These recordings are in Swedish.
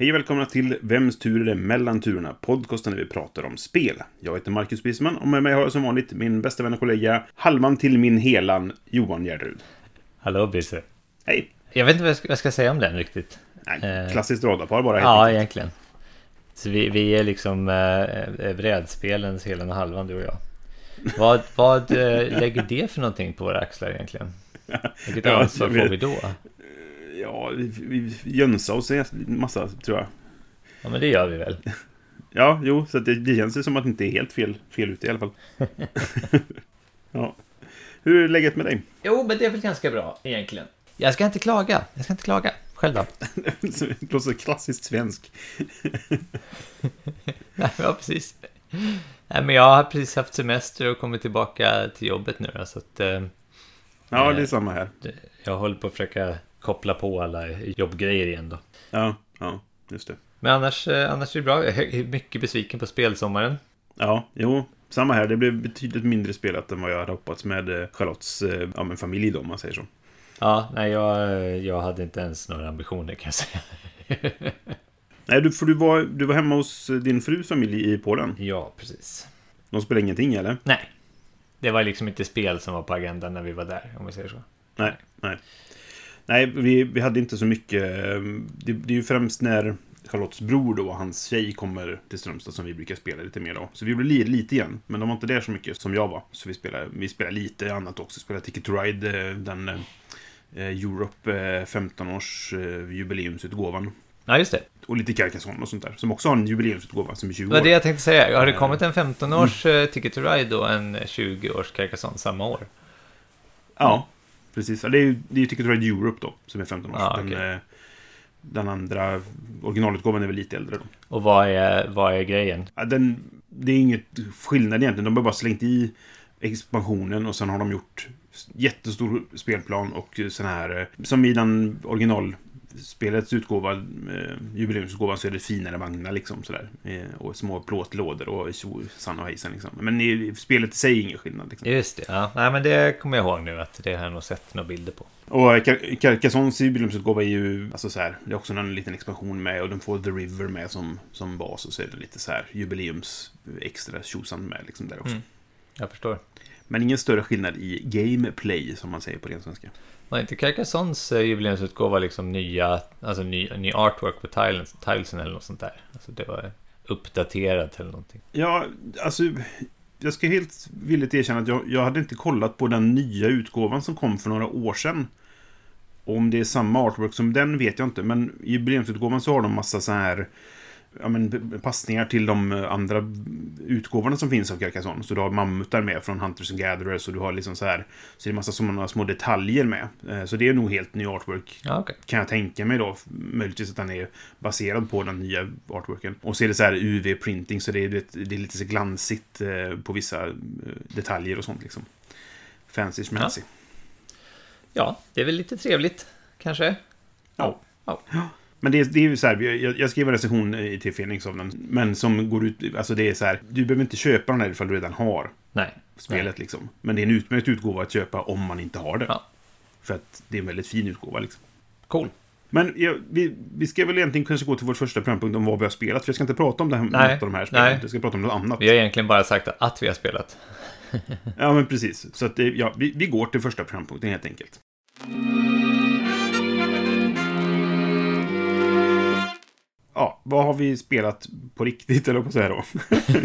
Hej och välkomna till Vems tur är det mellan turerna? Podcasten där vi pratar om spel. Jag heter Marcus Bisman och med mig har jag som vanligt min bästa vän och kollega, halvan till min helan, Johan Gärderud. Hallå Bisse. Hej! Jag vet inte vad jag ska, vad jag ska säga om den riktigt. Nej, Eh. klassiskt radarpar bara. Ja, enkelt. egentligen. Så vi, vi är liksom eh, brädspelens helan och halvan, du och jag. Vad, vad eh, lägger det för någonting på våra axlar egentligen? Vilket Ja, ansvar jag får vi då? Ja, vi, vi jönsar oss en massa, tror jag. Ja, men det gör vi väl. Ja, jo, så det, det känns ju som att det inte är helt fel, fel ute i alla fall. ja. Hur är läget med dig? Jo, men det är väl ganska bra egentligen. Jag ska inte klaga. Jag ska inte klaga. Själv då? det låter klassiskt svensk. ja, precis. Nej, men jag har precis haft semester och kommit tillbaka till jobbet nu. Så att, eh, Ja, det är samma här. jag håller på att försöka koppla på alla jobbgrejer igen då. Ja, ja, just det. Men annars, eh, annars är det bra. Jag är mycket besviken på spelsommaren. Ja, jo, samma här. Det blev betydligt mindre spelat än vad jag hade hoppats med eh, Charlottes eh, ja, men familj då, om man säger så. Ja, nej, jag, jag hade inte ens några ambitioner kan jag säga. Nej, du, för du var, du var hemma hos din frus familj i Polen. Ja, precis. De spelade ingenting, eller? Nej, det var liksom inte spel som var på agendan när vi var där, om vi säger så. Nej, nej. Nej, vi, vi hade inte så mycket. eh, Det, det är ju främst när Charlottes bror då, och hans tjej, kommer till Strömstad som vi brukar spela lite mer då. Så vi gjorde li, lite igen, men de var inte där så mycket som jag var. Så vi spelade, vi spelade lite annat också. Spelade Ticket to Ride, eh, den eh, Europe eh, 15-års eh, jubileumsutgåvan. Ja, just det. Och lite Carcassonne och sånt där. Som också har en jubileumsutgåva som är 20 Det var år. det jag tänkte säga. Har det kommit en 15-års eh, Ticket to Ride och en 20-års Carcassonne samma år? Ja, precis. Det är ju, det är Ticket Ride Europe då, som är 15 år. Ja, den, okej. eh, den andra originalutgåvan är väl lite äldre då. Och vad är, vad är grejen? Den, det är inget skillnad egentligen. De har bara slängt i expansionen och sen har de gjort jättestor spelplan och sån här... eh, Som i den originalspelets utgåva, eh, jubileumsutgåvan, så är det finare vagnar liksom sådär. Eh, och små plåtlådor och tjosan och hejsan liksom. Men i, spelet i sig är ingen skillnad liksom. Just det, ja. Nej, men det kommer jag ihåg nu att det har jag nog sett några bilder på. Och Car- Carcassonnes jubileumsutgåva är ju, alltså så här, det är också en liten expansion med och den får The River med som, som bas och så är det lite så här jubileums extra tjosan med liksom där också. Mm. Jag förstår. Men ingen större skillnad i gameplay som man säger på ren svenska. Var inte Carcassons eh, jubileumsutgåva liksom nya, alltså ny, ny artwork på tiles, tilesen eller något sånt där? Alltså det var uppdaterat eller någonting. Ja, alltså jag ska helt villigt erkänna att jag, jag hade inte kollat på den nya utgåvan som kom för några år sedan. Om det är samma artwork som den vet jag inte, men i jubileumsutgåvan så har de massa så här ja, men, passningar till de andra utgåvorna som finns av Carcassonne. Så du har mammutar med från Hunters and Gatherers och du har liksom så här så det är massa sådana små detaljer med. Eh, Så det är nog helt ny artwork Ja, okej. kan jag tänka mig då. Möjligtvis att den är baserad på den nya artworken. Och så är det så här UV-printing, så det är, det är lite så glansigt eh, på vissa eh, detaljer och sånt liksom. Fancy schmancy. Ja, det är väl lite trevligt, kanske? Ja. Ja. Men det är, det är ju så här, jag, jag skrev en recension i till Phoenix av den, men som går ut, alltså det är så här, du behöver inte köpa den här ifall du redan har Nej. spelet liksom. Men det är en utmärkt utgåva att köpa om man inte har det. Ja. För att det är en väldigt fin utgåva liksom. Cool. Men ja, vi, vi ska väl egentligen kanske gå till vår första programpunkt om vad vi har spelat. För jag ska inte prata om det här, Nej, något av de här spelen. nej. Jag ska prata om något annat. Vi har egentligen bara sagt att vi har spelat. Ja, men precis. Så att, ja, vi, vi går till första programpunkten helt enkelt. Ja, vad har vi spelat på riktigt, eller på så här då?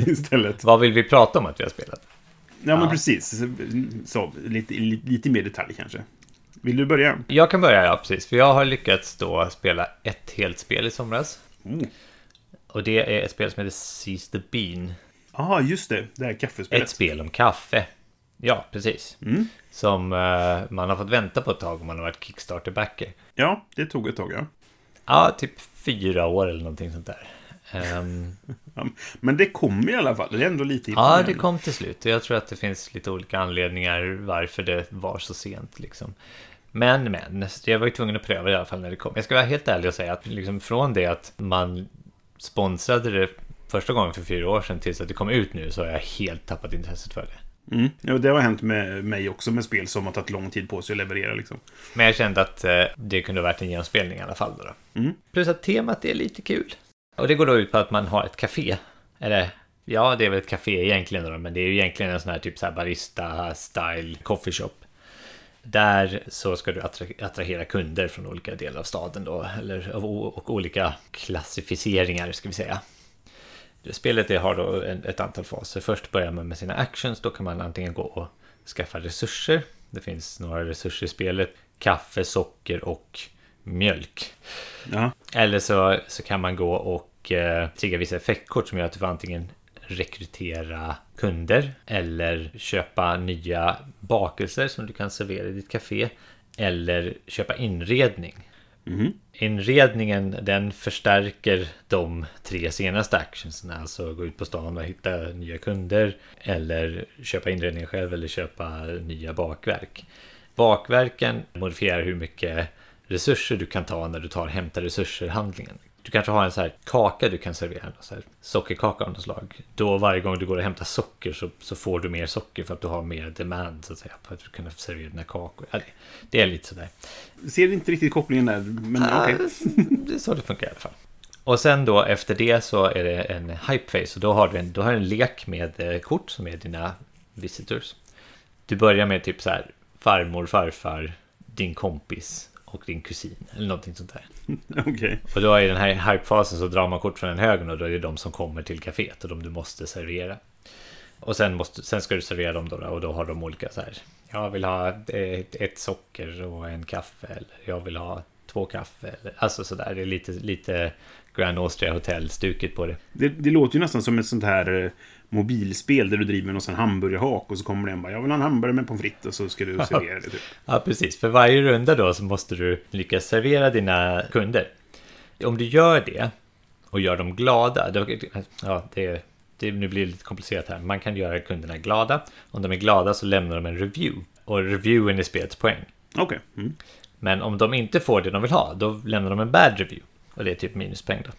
Istället. Vad vill vi prata om att vi har spelat? Ja, men Ja. precis. Så, lite, lite, mer detalj kanske. Vill du börja? Jag kan börja, ja precis. För jag har lyckats då spela ett helt spel i somras. Oh. Och det är ett spel som heter Seize the Bean. Ja, just det. Det här kaffespelet. Ett spel om kaffe. Ja, precis. Mm. Som eh, man har fått vänta på ett tag om man har varit Kickstarter-backer. Ja, det tog ett tag, ja. Ja, typ fyra år eller någonting sånt där. Ja, Men det kom i alla fall. Det är ändå lite ja, det kom till slut. Jag tror att det finns lite olika anledningar varför det var så sent. Liksom. Men, men, jag var ju tvungen att pröva i alla fall när det kom. Jag ska vara helt ärlig och säga att liksom från det att man sponsrade det första gången för fyra år sedan tills att det kom ut nu så har jag helt tappat intresset för det. Mm. Ja, det har hänt med mig också med spel som har tagit lång tid på sig att leverera. Liksom. Men jag kände att eh, det kunde ha varit en genomspelning i alla fall. Då då. Mm. Plus att temat är lite kul. Och det går då ut på att man har ett café. Eller ja, det är väl ett café egentligen då, men det är ju egentligen en sån här typ så här barista-style coffee shop. Där så ska du attra- attrahera kunder från olika delar av staden då, eller av och olika klassificeringar ska vi säga. Spelet det har då ett antal faser. Först börjar man med sina actions, då kan man antingen gå och skaffa resurser. Det finns några resurser i spelet. Kaffe, socker och mjölk. Ja. Eller så, så kan man gå och eh, trigga vissa effektkort som gör att du får antingen rekrytera kunder eller köpa nya bakelser som du kan servera i ditt café eller köpa inredning. Mm. Inredningen den förstärker de tre senaste actionsen, alltså gå ut på stan och hitta nya kunder eller köpa inredningen själv eller köpa nya bakverk. Bakverken modifierar hur mycket resurser du kan ta när du tar hämta resurser-handlingen. Du kanske har en så här kaka du kan servera, så här sockerkaka av något slag. Då varje gång du går och hämtar socker så, så får du mer socker för att du har mer demand så att säga på att du kan servera dina kakor. Ja, det, det är lite sådär. Ser inte riktigt kopplingen där, men Ah, okej. Det är så det funkar i alla fall. Och sen då efter det så är det en hype phase och då har du en, då har du en lek med eh, kort som är dina visitors. Du börjar med typ så här farmor, farfar, din kompis och din kusin eller någonting sånt där. Okej. Och då i den här hypefasen så drar man kort från en högen och då är det de som kommer till kaféet och de du måste servera. Och sen, måste, sen ska du servera dem då och då har de olika så här. Jag vill ha ett, ett socker och en kaffe eller jag vill ha två kaffe. Eller, alltså sådär, det är lite, lite Grand Austria Hotel-stuket på det. Det, det låter ju nästan som ett sånt här eh, mobilspel där du driver någon sån hamburgerhak och så kommer det en bara Jag vill ha en hamburgare med pommes frites och så ska du servera det. Typ. Ja, precis. För varje runda då så måste du lyckas servera dina kunder. Om du gör det och gör dem glada, då, ja, det, det, nu blir det lite komplicerat här. Man kan göra kunderna glada. Om de är glada så lämnar de en review. Och reviewen är spelets poäng. Okej. Mm. Men om de inte får det de vill ha, då lämnar de en bad review. Och det är typ minuspoäng då.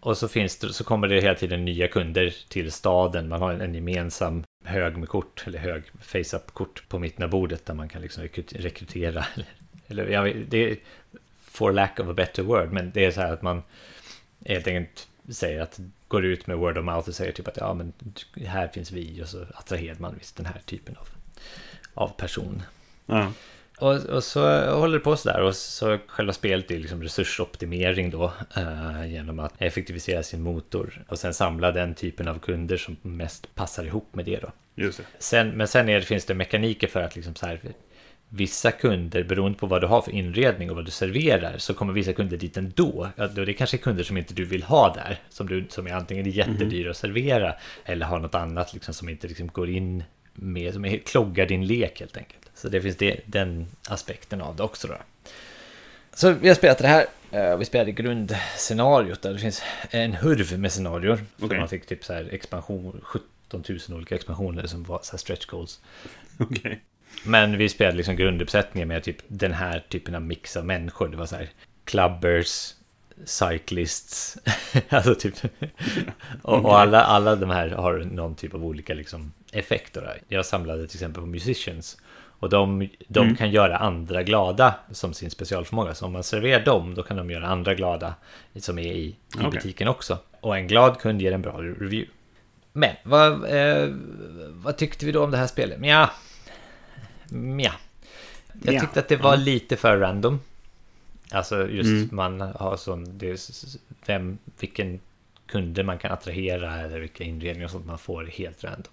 Och så, finns det, så kommer det hela tiden nya kunder till staden. Man har en, en gemensam hög med kort, eller hög face-up-kort på mitten av bordet där man kan liksom rekrytera. Eller, eller jag det är for lack of a better word, men det är så här att man helt enkelt säger att går ut med word of mouth och säger typ att ja, men här finns vi och så attraherar man visst den här typen av, av person. Ja. Och, och så håller det på sådär och så själva spelet är liksom resursoptimering då eh, genom att effektivisera sin motor och sen samla den typen av kunder som mest passar ihop med det då. Just det. Sen, men sen är finns det mekaniker för att liksom så här, vissa kunder, beroende på vad du har för inredning och vad du serverar, så kommer vissa kunder dit ändå. Ja, då Det kanske är kunder som inte du vill ha där, som, du, som är antingen är jättedyra att servera eller har något annat liksom, som inte liksom går in med, som är, kloggar din lek helt enkelt. Så det finns det, den aspekten av det också då. Så vi har spelat det här. eh, Vi spelade grundscenariot där det finns en hurv med scenarior. För Okej. Man fick typ så här expansion, 17 000 olika expansioner som var så stretch goals. Okej. Men vi spelade liksom grunduppsättningen med typ den här typen av mix av människor. Det var så här clubbers, cyclists, alltså typ. och, och alla, alla de här har någon typ av olika liksom effekter. Jag samlade till exempel på musicians. Och de, de Mm. kan göra andra glada som sin specialförmåga. Så om man serverar dem, då kan de göra andra glada som är i, i Okej. butiken också. Och en glad kund ger en bra review. Men vad, eh, vad tyckte vi då om det här spelet? Ja, ja. Jag Mja. tyckte att det var lite för random. Alltså just Mm. man har sån, det är vem, vilken kunder man kan attrahera eller vilka inredningar och sånt man får är helt random.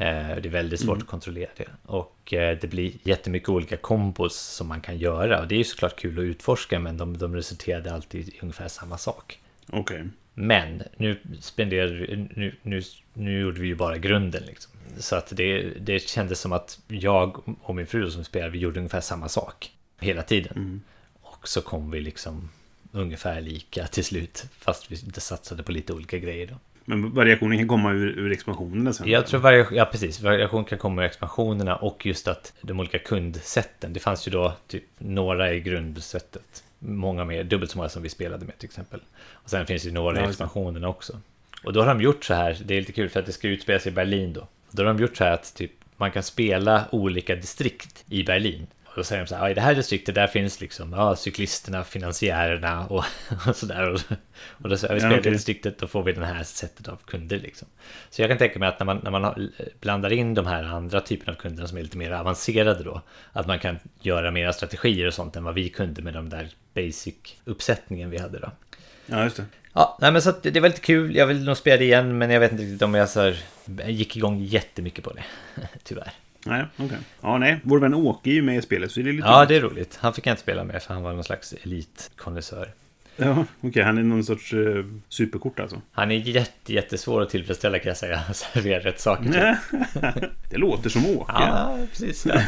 Eh, Det är väldigt svårt Mm. att kontrollera det. Och eh, det blir jättemycket olika kombos som man kan göra. Och det är ju såklart kul att utforska men de, de resulterade alltid i ungefär samma sak. Okej. Men nu spenderade nu, nu, nu gjorde vi ju bara grunden liksom. Så att det, det kändes som att jag och min fru som spelade, vi gjorde ungefär samma sak hela tiden. Mm. Och så kom vi liksom ungefär lika till slut. Fast vi satsade på lite olika grejer då. Men variationen kan komma ur, ur expansionerna sen? Jag tror variation, ja precis, variation kan komma ur expansionerna och just att de olika kundsätten. Det fanns ju då typ några i grundsättet. Många mer, dubbelt så många som vi spelade med till exempel. Och sen finns det några i expansionerna också. Och då har de gjort så här, det är lite kul för att det ska utspela sig i Berlin då. Då har de gjort så här att typ, man kan spela olika distrikt i Berlin. Och då säger de så här, ja, i det här distriktet där finns liksom ja, cyklisterna, finansiärerna och, och sådär. Och, och då säger vi Ja, spelar i okej. distriktet, då får vi den här sättet av kunder liksom. Så jag kan tänka mig att när man, när man har, blandar in de här andra typerna av kunderna som är lite mer avancerade då, att man kan göra mera strategier och sånt än vad vi kunde med de där basic-uppsättningen vi hade då. Ja, just det. Ja, nej, men så att det det var lite kul. Jag vill nog spela det igen, men jag vet inte riktigt om jag så här, gick igång jättemycket på det. Tyvärr. Nej, okej. Ja, nej. Vår vän Åke är ju med i spelet, så det är lite... Ja, det är roligt. Han fick jag inte spela med för han var någon slags elitkonnässör. Ja, okej. Han är någon sorts uh, superkort alltså. Han är jätte, jättesvår att tillfredsställa kan jag säga. Servera rätt saker det låter som Åke. Ja, precis. Ja.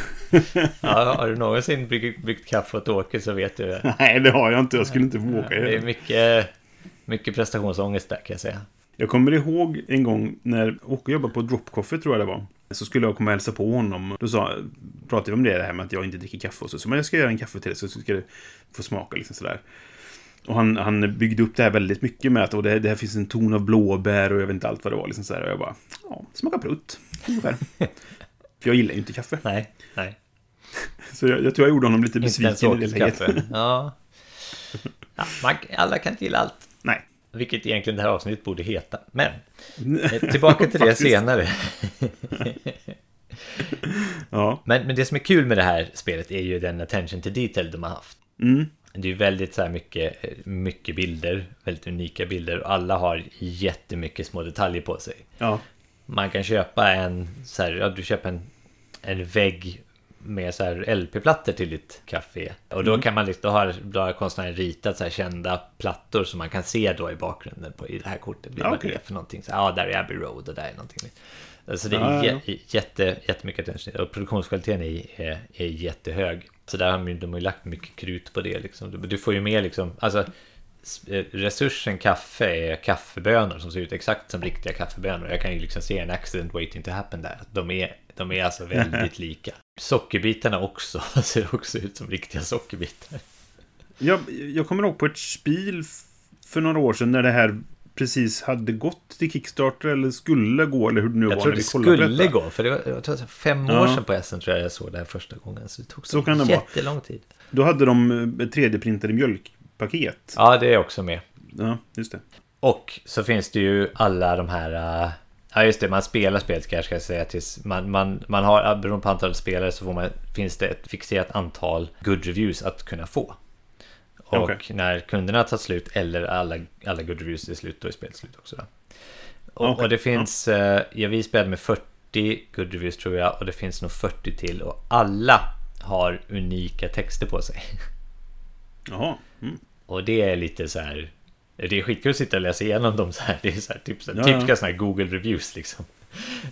Ja, har du någonsin bryggt, bryggt kaffe åt Åke så vet du det. Nej, det har jag inte. Jag skulle inte våga Det göra är det. mycket, mycket prestationsångest där kan jag säga. Jag kommer ihåg en gång när Åke jobbade på Drop Coffee, tror jag det var. Så skulle jag komma och hälsa på honom. Då sa, pratade vi om det, det här med att jag inte dricker kaffe. Och så sa men jag ska göra en kaffe till dig så ska du få smaka liksom sådär. Och han, han byggde upp det här väldigt mycket med att och det, det här finns en ton av blåbär och jag vet inte allt vad det var. Liksom sådär. Och jag bara, ja, smaka prutt. Ungefär. För jag gillar ju inte kaffe. Nej, nej. Så jag, jag tror jag gjorde honom lite besviken i det läget. kaffe. Ja. ja man, alla kan inte gilla allt. Vilket egentligen det här avsnittet borde heta. Men eh, tillbaka till det senare. Ja. Men, men det som är kul med det här spelet är ju den attention to detail de har haft. Mm. Det är ju väldigt så här mycket, eh, mycket bilder, väldigt unika bilder och alla har jättemycket små detaljer på sig. Ja. Man kan köpa en, så här, ja, du köper en, en vägg med så här LP-plattor till ditt café. Och då Mm. kan man liksom, då har, då har konstnären ritat så här kända plattor som man kan se då i bakgrunden på, i det här kortet. Blir Ja, vad okej. det är för någonting. Så, ja, där är Abbey Road och där är någonting. Så det är Ja, ja, jä- jätte, jättemycket attention. Och produktionskvaliteten är, är, är jättehög. Så där har de, ju- de har ju lagt mycket krut på det liksom. Du, du får ju med liksom, alltså eh, resursen kaffe är kaffebönor som ser ut exakt som riktiga kaffebönor. Jag kan ju liksom se en accident waiting to happen där. De är, de är alltså väldigt lika. Sockerbitarna också ser också ut som riktiga sockerbitar. Jag, jag kommer ihåg på ett spel för några år sedan när det här precis hade gått till Kickstarter eller skulle gå eller hur det nu Jag var tror när det skulle gå, för det var jag tror, fem Ja. år sedan på SM tror jag jag såg det här första gången. Så det tog så, Så kan det vara. jättelång tid. Då hade de eh, 3D-printade mjölkpaket. Ja, det är också med. Ja, just det. Och så finns det ju alla de här... Ja just det, man spelar spelet kanske ska jag säga tills man, man, man har, beroende på antalet spelare så får man, finns det ett fixerat antal good reviews att kunna få. Och Okej. när kunderna tar slut eller alla, alla good reviews är slut, då är spelet slut också. Då. Och, Okej, och det finns, ja. ja vi spelade med 40 good reviews tror jag och det finns nog 40 till och alla har unika texter på sig. Jaha. Mm. Och det är lite så här Det är skitkul att sitta och läsa igenom dem så här Det är så här, typ, så här, Ja, typiska ja. sådana här Google reviews liksom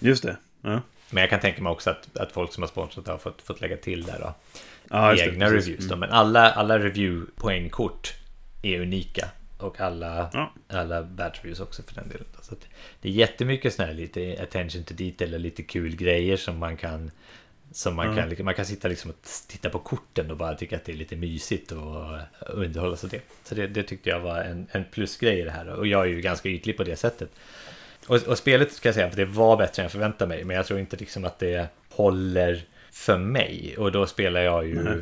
Just det. Ja. Men jag kan tänka mig också att, att folk som har sponsrat har fått, fått lägga till där då Ja, det, Egna precis. reviews Mm. Men alla, alla review-poängkort är unika Och alla, Ja. alla bad reviews också för den delen. Så Det är jättemycket sådana här lite attention to detail och lite kul grejer som man kan som man, Ja. kan, man kan sitta liksom och titta på korten och bara tycka att det är lite mysigt och underhålla sig det. Så det, det tyckte jag var en, en plusgrej i det här. Och jag är ju ganska ytlig på det sättet. Och, och spelet ska jag säga, för det var bättre än jag förväntade mig. Men jag tror inte liksom att det håller för mig. Och då spelar jag ju... Nej.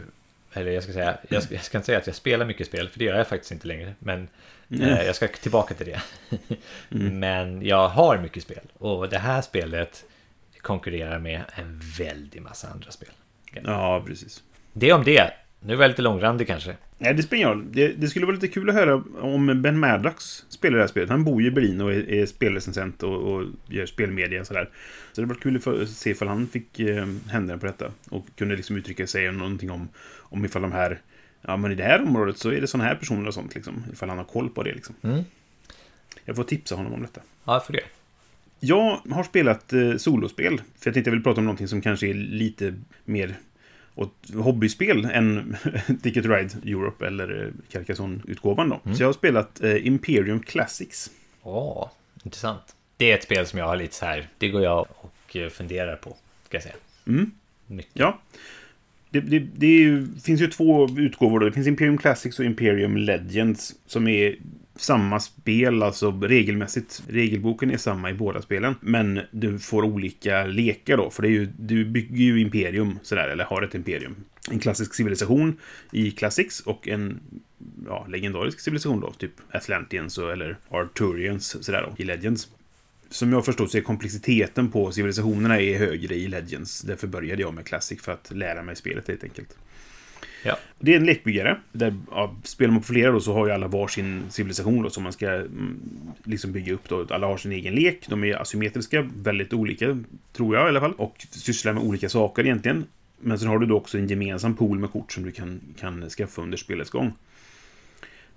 Eller jag ska säga, jag ska, jag ska inte säga att jag spelar mycket spel, för det gör jag faktiskt inte längre. Men Mm. eh, jag ska tillbaka till det. Men jag har mycket spel. Och det här spelet konkurrerar med en väldig massa andra spel. Ja, precis. Det om det. Nu var jag lite långrandig kanske. Nej, det spelar ingen. Det, det skulle vara lite kul att höra om Ben Maddox spelar det här spelet. Han bor ju i Berlin och är, är spelrecensent och, och gör spelmedia och sådär. Så det var kul att se ifall han fick eh, händerna på detta. Och kunde liksom uttrycka sig om någonting om, om ifall de här... Ja, men i det här området så är det sådana här personer och sånt liksom. Ifall han har koll på det liksom. Mm. Jag får tipsa honom om detta. Ja, för det. Jag har spelat eh, solospel. För jag tänkte jag vill prata om någonting som kanske är lite mer och hobbyspel än Ticket Ride Europe eller eh, Carcassonne-utgåvan då. Så jag har spelat eh, Imperium Classics. Åh, intressant. Det är ett spel som jag har lite så här, det går jag och eh, funderar på, ska jag säga. Mm. Mycket. Ja. Det, det, det ju, finns ju två utgåvor. Då. Det finns Imperium Classics och Imperium Legends som är samma spel, alltså regelmässigt. Regelboken är samma i båda spelen. Men du får olika lekar då, för det är ju, du bygger ju Imperium sådär, eller har ett Imperium. En klassisk civilisation i Classics och en ja, legendarisk civilisation då, typ Atlantians och- eller Arturians sådär då, i Legends. Som jag förstått så är komplexiteten på civilisationerna är högre i Legends. Därför började jag med Classic för att lära mig spelet helt enkelt. Ja. Det är en lekbyggare. Där, ja, spelar man på flera då så har ju alla varsin civilisation då som man ska mm, liksom bygga upp då. Alla har sin egen lek. De är asymmetriska, väldigt olika, tror jag i alla fall. Och sysslar med olika saker egentligen. Men sen har du då också en gemensam pool med kort som du kan, kan skaffa under spelets gång.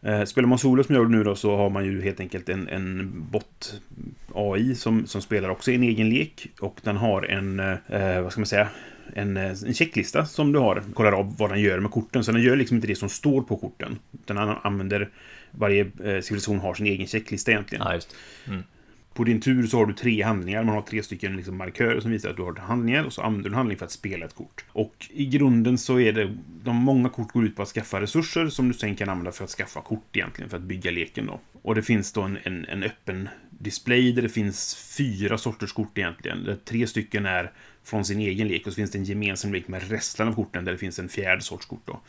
Eh, spelar man solo som jag gjorde nu då så har man ju helt enkelt en, en bot-AI som, som spelar också en egen lek. Och den har en, eh, vad ska man säga, en, eh, en checklista som du har. Kollar av vad den gör med korten. Så den gör liksom inte det som står på korten. Den använder, varje eh, civilisation har sin egen checklista egentligen. Ja, det. På din tur så har du tre handlingar. Man har tre stycken liksom markörer som visar att du har handlingar och så använder du en handling för att spela ett kort. Och i grunden så är det... De många kort går ut på att skaffa resurser som du sen kan använda för att skaffa kort egentligen, för att bygga leken då. Och det finns då en, en, en öppen display där det finns fyra sorters kort egentligen. Där tre stycken är från sin egen lek och så finns det en gemensam lek med resten av korten där det finns en fjärde sorts kort då.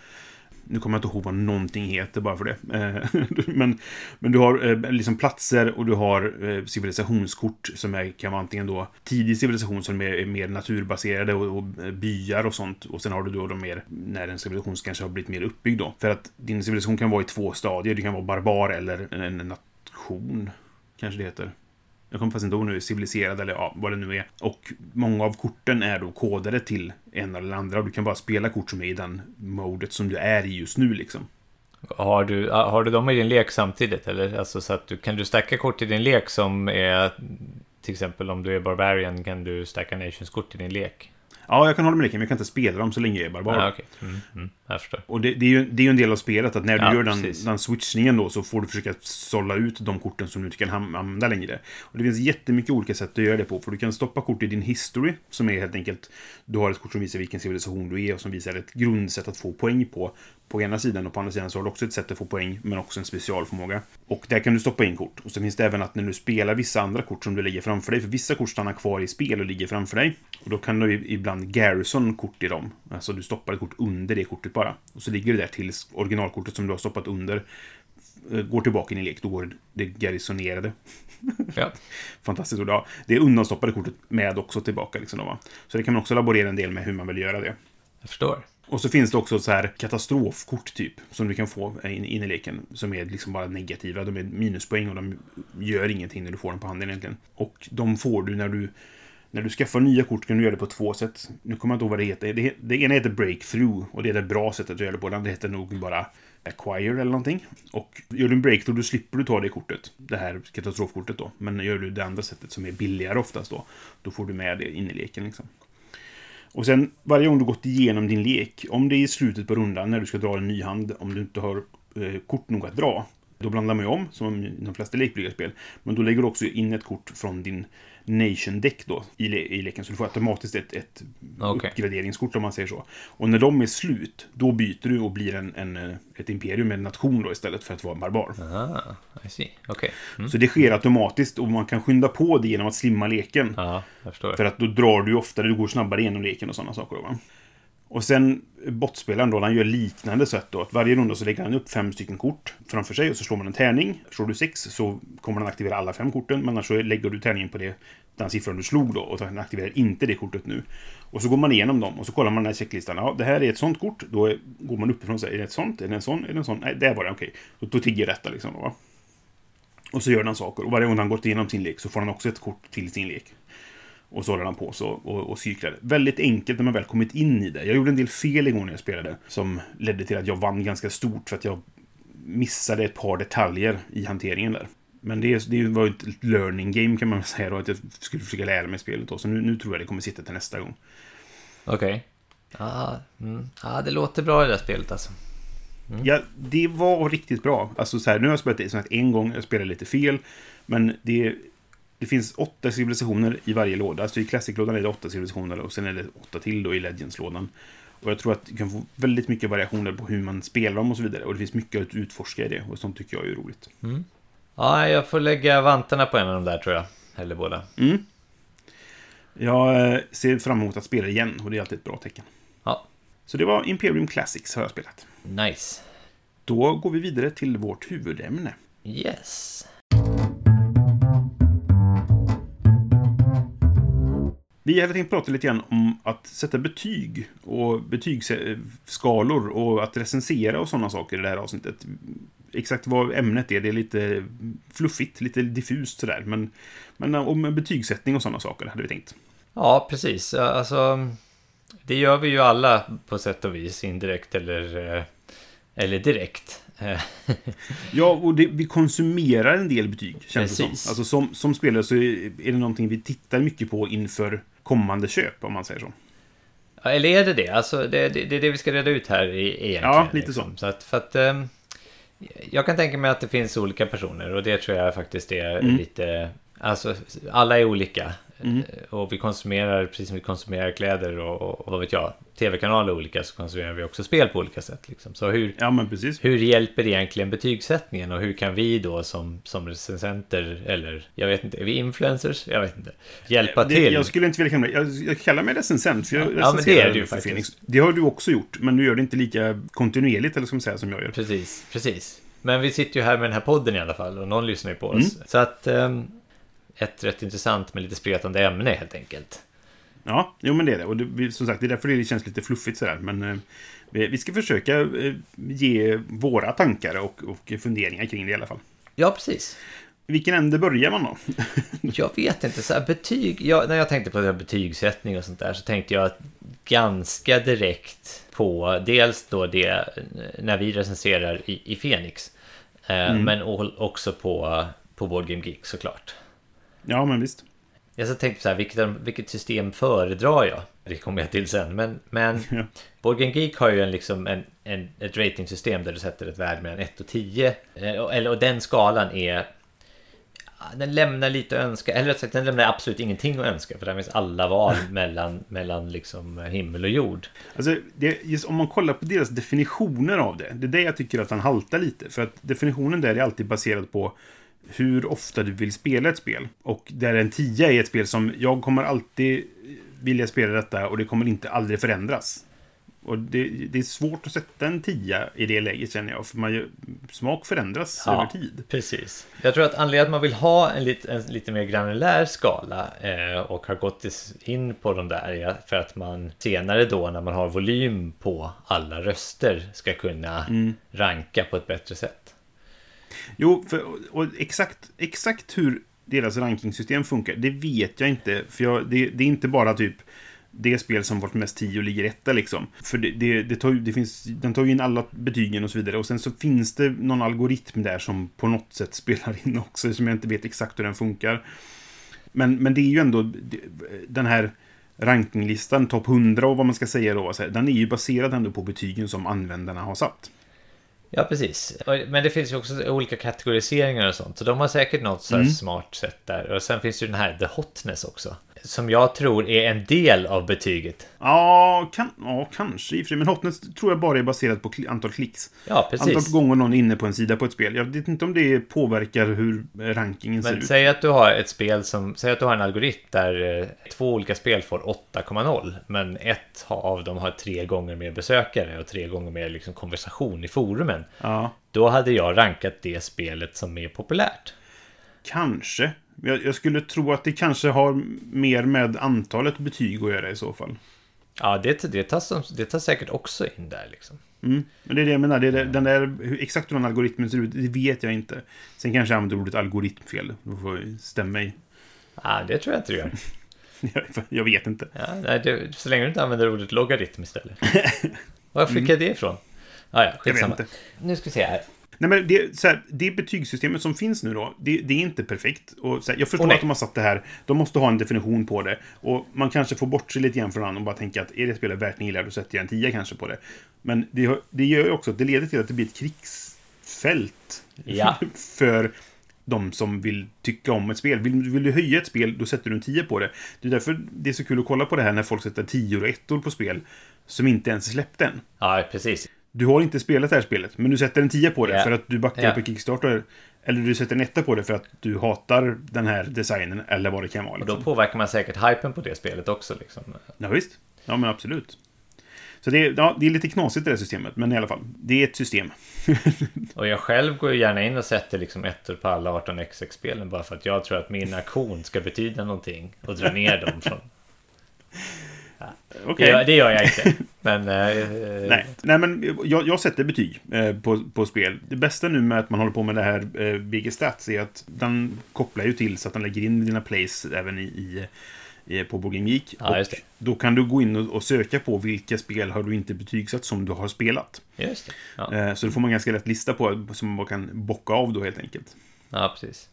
Nu kommer jag inte ihåg vad någonting heter bara för det. Eh, men, men du har eh, liksom platser och du har eh, civilisationskort som är, kan vara antingen då tidig civilisation som är, mer naturbaserade och, och eh, byar och sånt. Och sen har du då de mer, när en civilisation kanske har blivit mer uppbyggd då. För att din civilisation kan vara i två stadier. Du kan vara barbar eller en, en nation, kanske det heter. Jag kommer faktiskt inte ihåg nu, civiliserad eller ja, vad det nu är. Och många av korten är då kodade till en eller andra. Och du kan bara spela kort som är i den modet som du är i just nu liksom. Har du, har du dem i din lek samtidigt? Eller? Alltså, så att du, kan du stacka kort i din lek som är... Till exempel om du är Barbarian kan du stacka Nations-kort i din lek? Ja, jag kan hålla med leken, men jag kan inte spela dem så länge jag är barbar. Ja, okej. Mm, mm, jag förstår. Och det, det, är ju, det är ju en del av spelet, att när du Ja, gör den, precis. den switchningen då så får du försöka sålla ut de korten som du inte kan använda längre. Och det finns jättemycket olika sätt att göra det på, för du kan stoppa kort i din history, som är helt enkelt, du har ett kort som visar vilken civilisation du är och som visar ett grundsätt att få poäng på. På ena sidan och på andra sidan så har du också ett sätt att få poäng, men också en specialförmåga. Och där kan du stoppa in kort. Och så finns det även att när du spelar vissa andra kort som du lägger framför dig, för vissa kort stannar kvar i spel och ligger framför dig. Och då kan du ibland garrison kort i dem. Alltså du stoppar ett kort under det kortet bara. Och så ligger det där tills originalkortet som du har stoppat under eh, går tillbaka in i lek. Då går det garrisonerade. Ja. Fantastiskt ord. Ja, det undanstoppade kortet med också tillbaka. Liksom då, va? Så det kan man också laborera en del med hur man vill göra det. Jag förstår. Och så finns det också så här katastrofkort typ. Som du kan få in, in i leken. Som är liksom bara negativa. De är minuspoäng och de gör ingenting när du får dem på handen egentligen. Och de får du när du när du skaffar nya kort kan du göra det på två sätt. Nu kommer jag inte ihåg vad det heter. Det, det ena heter breakthrough och det är det bra sättet att göra det på. Det andra heter nog bara acquire eller någonting. Och gör du en breakthrough då slipper du ta det kortet. Det här katastrofkortet då. Men gör du det andra sättet som är billigare oftast då. Då får du med det in i leken liksom. Och sen varje gång du gått igenom din lek, om det är i slutet på rundan när du ska dra en ny hand, om du inte har eh, kort nog att dra, då blandar man ju om, som i de flesta lekbyggarspel. Men då lägger du också in ett kort från din Nation Deck då, i, le i leken. Så du får automatiskt ett, ett Okej. uppgraderingskort om man säger så. Och när de är slut, då byter du och blir en, en, eh, ett imperium, en nation då istället för att vara en barbar. Ah, I see. Okej. Mm. Så det sker automatiskt och man kan skynda på det genom att slimma leken. Förstår. För att då drar du oftare, du går snabbare igenom leken och sådana saker. Va? Och sen bottspelaren då, han gör liknande sätt då. Att varje runda så lägger han upp fem stycken kort framför sig och så slår man en tärning. Slår du sex så kommer han aktivera alla fem korten. Men annars så lägger du tärningen på det, den siffran du slog då och han aktiverar inte det kortet nu. Och så går man igenom dem och så kollar man den här checklistan. Ja, det här är ett sånt kort. Då är, går man uppifrån och säger, är det ett sånt? Är det en sån? Är det en sån? Nej, där var det, okej. Då, då tigger detta liksom. Va? Och så gör han saker. Och varje gång han gått igenom sin lek så får han också ett kort till sin lek. Och så håller han på så och, och cyklar. Väldigt enkelt när man väl kommit in i det. Jag gjorde en del fel igår när jag spelade. Som ledde till att jag vann ganska stort för att jag missade ett par detaljer i hanteringen där. Men det, det var ju ett learning game kan man väl säga då. Att jag skulle försöka lära mig spelet då. Så nu, nu tror jag det kommer sitta till nästa gång. Okej. Ja, mm. ja, det låter bra det där spelet alltså. Ja, det var riktigt bra. Alltså så här, nu har jag spelat det som sagt en gång, jag spelade lite fel. Men det, det finns åtta civilisationer i varje låda. Så i Classic-lådan är det åtta civilisationer och sen är det åtta till då i Legends-lådan. Och jag tror att du kan få väldigt mycket variationer på hur man spelar dem och så vidare. Och det finns mycket att utforska i det. Och sånt tycker jag är roligt. Ja, jag får lägga vantarna på en av de där tror jag. Eller båda. Mm. Jag eh, ser fram emot att spela igen och det är alltid ett bra tecken. Ja, Så det var Imperium Classics har jag spelat. nice. Då går vi vidare till vårt huvudämne. Yes. Vi hade tänkt prata lite grann om att sätta betyg och betygsskalor och att recensera och sådana saker i det här avsnittet. Exakt vad ämnet är, det är lite fluffigt, lite diffust sådär. Men, men om betygssättning och sådana saker hade vi tänkt. Ja, precis. Alltså, det gör vi ju alla på sätt och vis, indirekt eller, eh, eller direkt. Eh, Ja, och det, vi konsumerar en del betyg, känns det Precis. som. Alltså som, som spelare så är det någonting vi tittar mycket på inför kommande köp, om man säger så. Ja, Eller är det det? Alltså, det, det, det är det vi ska reda ut här i- egentligen. Ja, lite liksom. så. så att, för att, ehm, jag kan tänka mig att det finns olika personer och det tror jag faktiskt är Mm. lite... Alltså, alla är olika. Och vi konsumerar, precis som vi konsumerar kläder och, och, och vad vet jag, tv-kanaler olika, så konsumerar vi också spel på olika sätt. Liksom. Så hur, Ja, hur hjälper egentligen betygssättningen och hur kan vi då som, som recensenter eller jag vet inte, är vi influencers? Jag vet inte. Hjälpa Det, till? jag skulle inte vilja kalla mig... Jag, jag kallar mig recensent, för jag Ja, men det är du faktiskt. Phoenix. Det har du också gjort, men du gör det inte lika kontinuerligt, eller man säga, som jag gör. Precis, precis. Men vi sitter ju här med den här podden i alla fall och någon lyssnar ju på oss. Så att ehm, ett rätt intressant med lite spretande ämne helt enkelt. Ja, jo men det är det. Och det, som sagt, det är därför det känns lite fluffigt sådär. Men eh, vi, ska försöka eh, ge våra tankar och, och funderingar kring det i alla fall. Ja, precis. Vilken ände börjar man då? Jag vet inte, så här, betyg. Jag, när jag tänkte på det här betygssättning och sånt där så tänkte jag ganska direkt på dels då det när vi recenserar i, i Fenix. Eh, Men o- också på, på Board Game Geek såklart. Ja, men visst. Jag så tänkte så här, vilket, vilket system föredrar jag? Det kommer jag till sen. Men, men Ja. Game Geek har ju en, liksom en, en, ett ratingsystem där du sätter ett värde mellan 1 och 10. Eh, och- Eller, och den skalan är... Den lämnar lite att önska, eller sagt den lämnar absolut ingenting att önska. För där finns alla val mellan, mellan liksom himmel och jord. Alltså, det, just om man kollar på deras definitioner av det. Det är det jag tycker att han haltar lite. För att definitionen där är alltid baserad på hur ofta du vill spela ett spel. Och där en 10 är ett spel som jag kommer alltid vilja spela detta och det kommer inte aldrig förändras. Och det, det är svårt att sätta en 10 i det läget känner jag. För man, gör- smak förändras över tid. precis. Jag tror att anledningen att man vill ha en lite, en lite mer granulär skala eh, och har gått in på de där är för att man senare då när man har volym på alla röster ska kunna ranka på ett bättre sätt. Jo, för, och exakt, exakt hur deras rankingsystem funkar, det vet jag inte. För jag, det, det är inte bara typ det spel som varit mest 10 och ligger etta liksom. För det, det, det tar, det finns, den tar ju in alla betygen och så vidare. Och sen så finns det någon algoritm där som på något sätt spelar in också, som jag inte vet exakt hur den funkar. Men, men det är ju ändå den här rankinglistan, topp 100 och vad man ska säga då, den är ju baserad ändå på betygen som användarna har satt. Ja, precis. Men det finns ju också olika kategoriseringar och sånt. Så de har säkert något så här smart sätt där. Och sen finns ju den här The Hotness också. Som jag tror är en del av betyget. Ja, kan, ja kanske i och för sig. Men Hotness tror jag bara är baserat på kli- antal klicks. Ja, precis. Antal gånger någon är inne på en sida på ett spel. Jag vet inte om det påverkar hur rankingen ser Men ut. säg att du har ett spel som, säg att du har en algoritm där eh, två olika spel får 8,0 men ett av dem har tre gånger mer besökare och tre gånger mer liksom konversation i forumen. Ja, Då hade jag rankat det spelet som mer populärt. kanske. Jag, jag skulle tro att det kanske har mer med antalet betyg att göra i så fall. Ja, det, det, som- det tas säkert också in där liksom. Mm. Men det är det jag menar. Det är den där, exakt hur den algoritmen ser ut, det vet jag inte. Sen kanske jag använder ordet algoritm fel. Då får jag stämma mig. Ja, det tror jag inte du gör. Jag, vet inte. Ja, nej, det, så länge du inte använder ordet logaritm istället. Var fick jag det ifrån? Ah, ja, skitsamma. inte. Nu ska vi se här. Nej, men det, så här, det betygssystemet som finns nu då, det, det är inte perfekt. Och, så här, jag förstår nej. att de har satt det här. De måste ha en definition på det. Och man kanske får bort sig lite grann från och bara tänka att är det spelet värt gillar, då sätter jag en 10 kanske på det. Men det, det gör ju också att det leder till att det blir ett krigsfält. Ja. för de som vill tycka om ett spel. Vill, vill du höja ett spel, då sätter du en 10 på det. Det är därför det är så kul att kolla på det här när folk sätter 10 och 1 på spel som inte ens är släppt än. Ja, precis. Du har inte spelat det här spelet, men du sätter en 10 på det Ja. för att du backar Ja. på Kickstarter. Eller du sätter en etta på det för att du hatar den här designen eller vad det kan vara. Och Liksom. då påverkar man säkert hypen på det spelet också. Liksom. Ja, visst. Ja, men absolut. Så det är, ja, det är lite knasigt det här systemet, men i alla fall. Det är ett system. Och jag själv går ju gärna in och sätter liksom ettor på alla 18xx-spelen bara för att jag tror att min aktion ska betyda någonting och dra ner dem från... Okej. Det, gör, det gör jag inte. Men... eh, Nej, nej, men jag, jag sätter betyg eh, på, på spel. Det bästa nu med att man håller på med det här eh, Big Stats är att den kopplar ju till så att den lägger in dina plays även i, i, på Game Geek. Ja, då kan du gå in och, söka på vilka spel har du inte betygsatt som du har spelat. Ja. Eh, så då får man ganska lätt lista på som man kan bocka av då helt enkelt. ja, precis.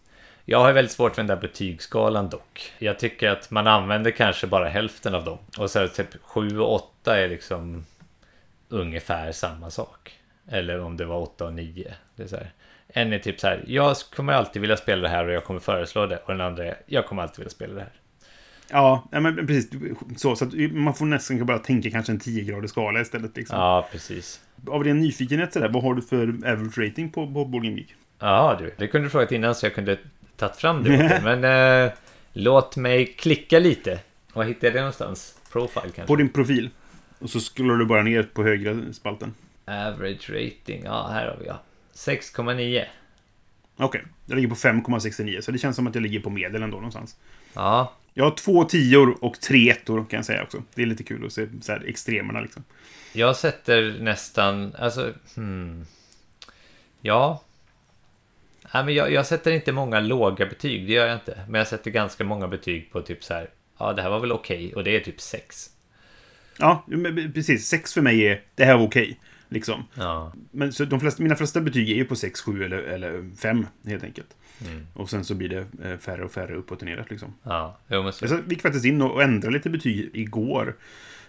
Jag har väldigt svårt för den där betygsskalan dock. Jag tycker att man använder kanske bara hälften av dem. Och så typ 7 och 8 är liksom ungefär samma sak. Eller om det var 8 och 9. Det är så här. En är typ så här, jag kommer alltid vilja spela det här och jag kommer föreslå det. Och den andra är, jag kommer alltid vilja spela det här. Ja, men precis. Så, så man får nästan bara tänka kanske en 10-gradig skala istället. Liksom. Ja, precis. Av ren nyfikenhet sådär, vad har du för average rating på, på Board Game Geek? Ja, du. Det kunde du frågat innan så jag kunde tagit fram det. åt. Men eh, låt mig klicka lite. Var hittar jag det någonstans? Profile kanske? På din profil. Och så scrollar du bara ner på högra spalten. Average rating. Ja, här har vi ja. 6,9. Okej, jag ligger på 5,69 så det känns som att jag ligger på medel ändå någonstans. Ja, Jag har två tior och tre ettor kan jag säga också. Det är lite kul att se så här, extremerna liksom. jag sätter nästan... Alltså, hmm. Ja. Nej, men jag, jag sätter inte många låga betyg, det gör jag inte. Men jag sätter ganska många betyg på typ så här. Ja, det här var väl okej. och det är typ 6. Ja, precis. Sex för mig är, det här var okej. liksom. Ja, Men så de flesta, mina flesta betyg är ju på 6, 7 eller, eller 5 helt enkelt. Och sen så blir det eh, färre och färre uppåt och neråt liksom. ja. Jo, men så. Jag gick faktiskt in och ändrade lite betyg igår.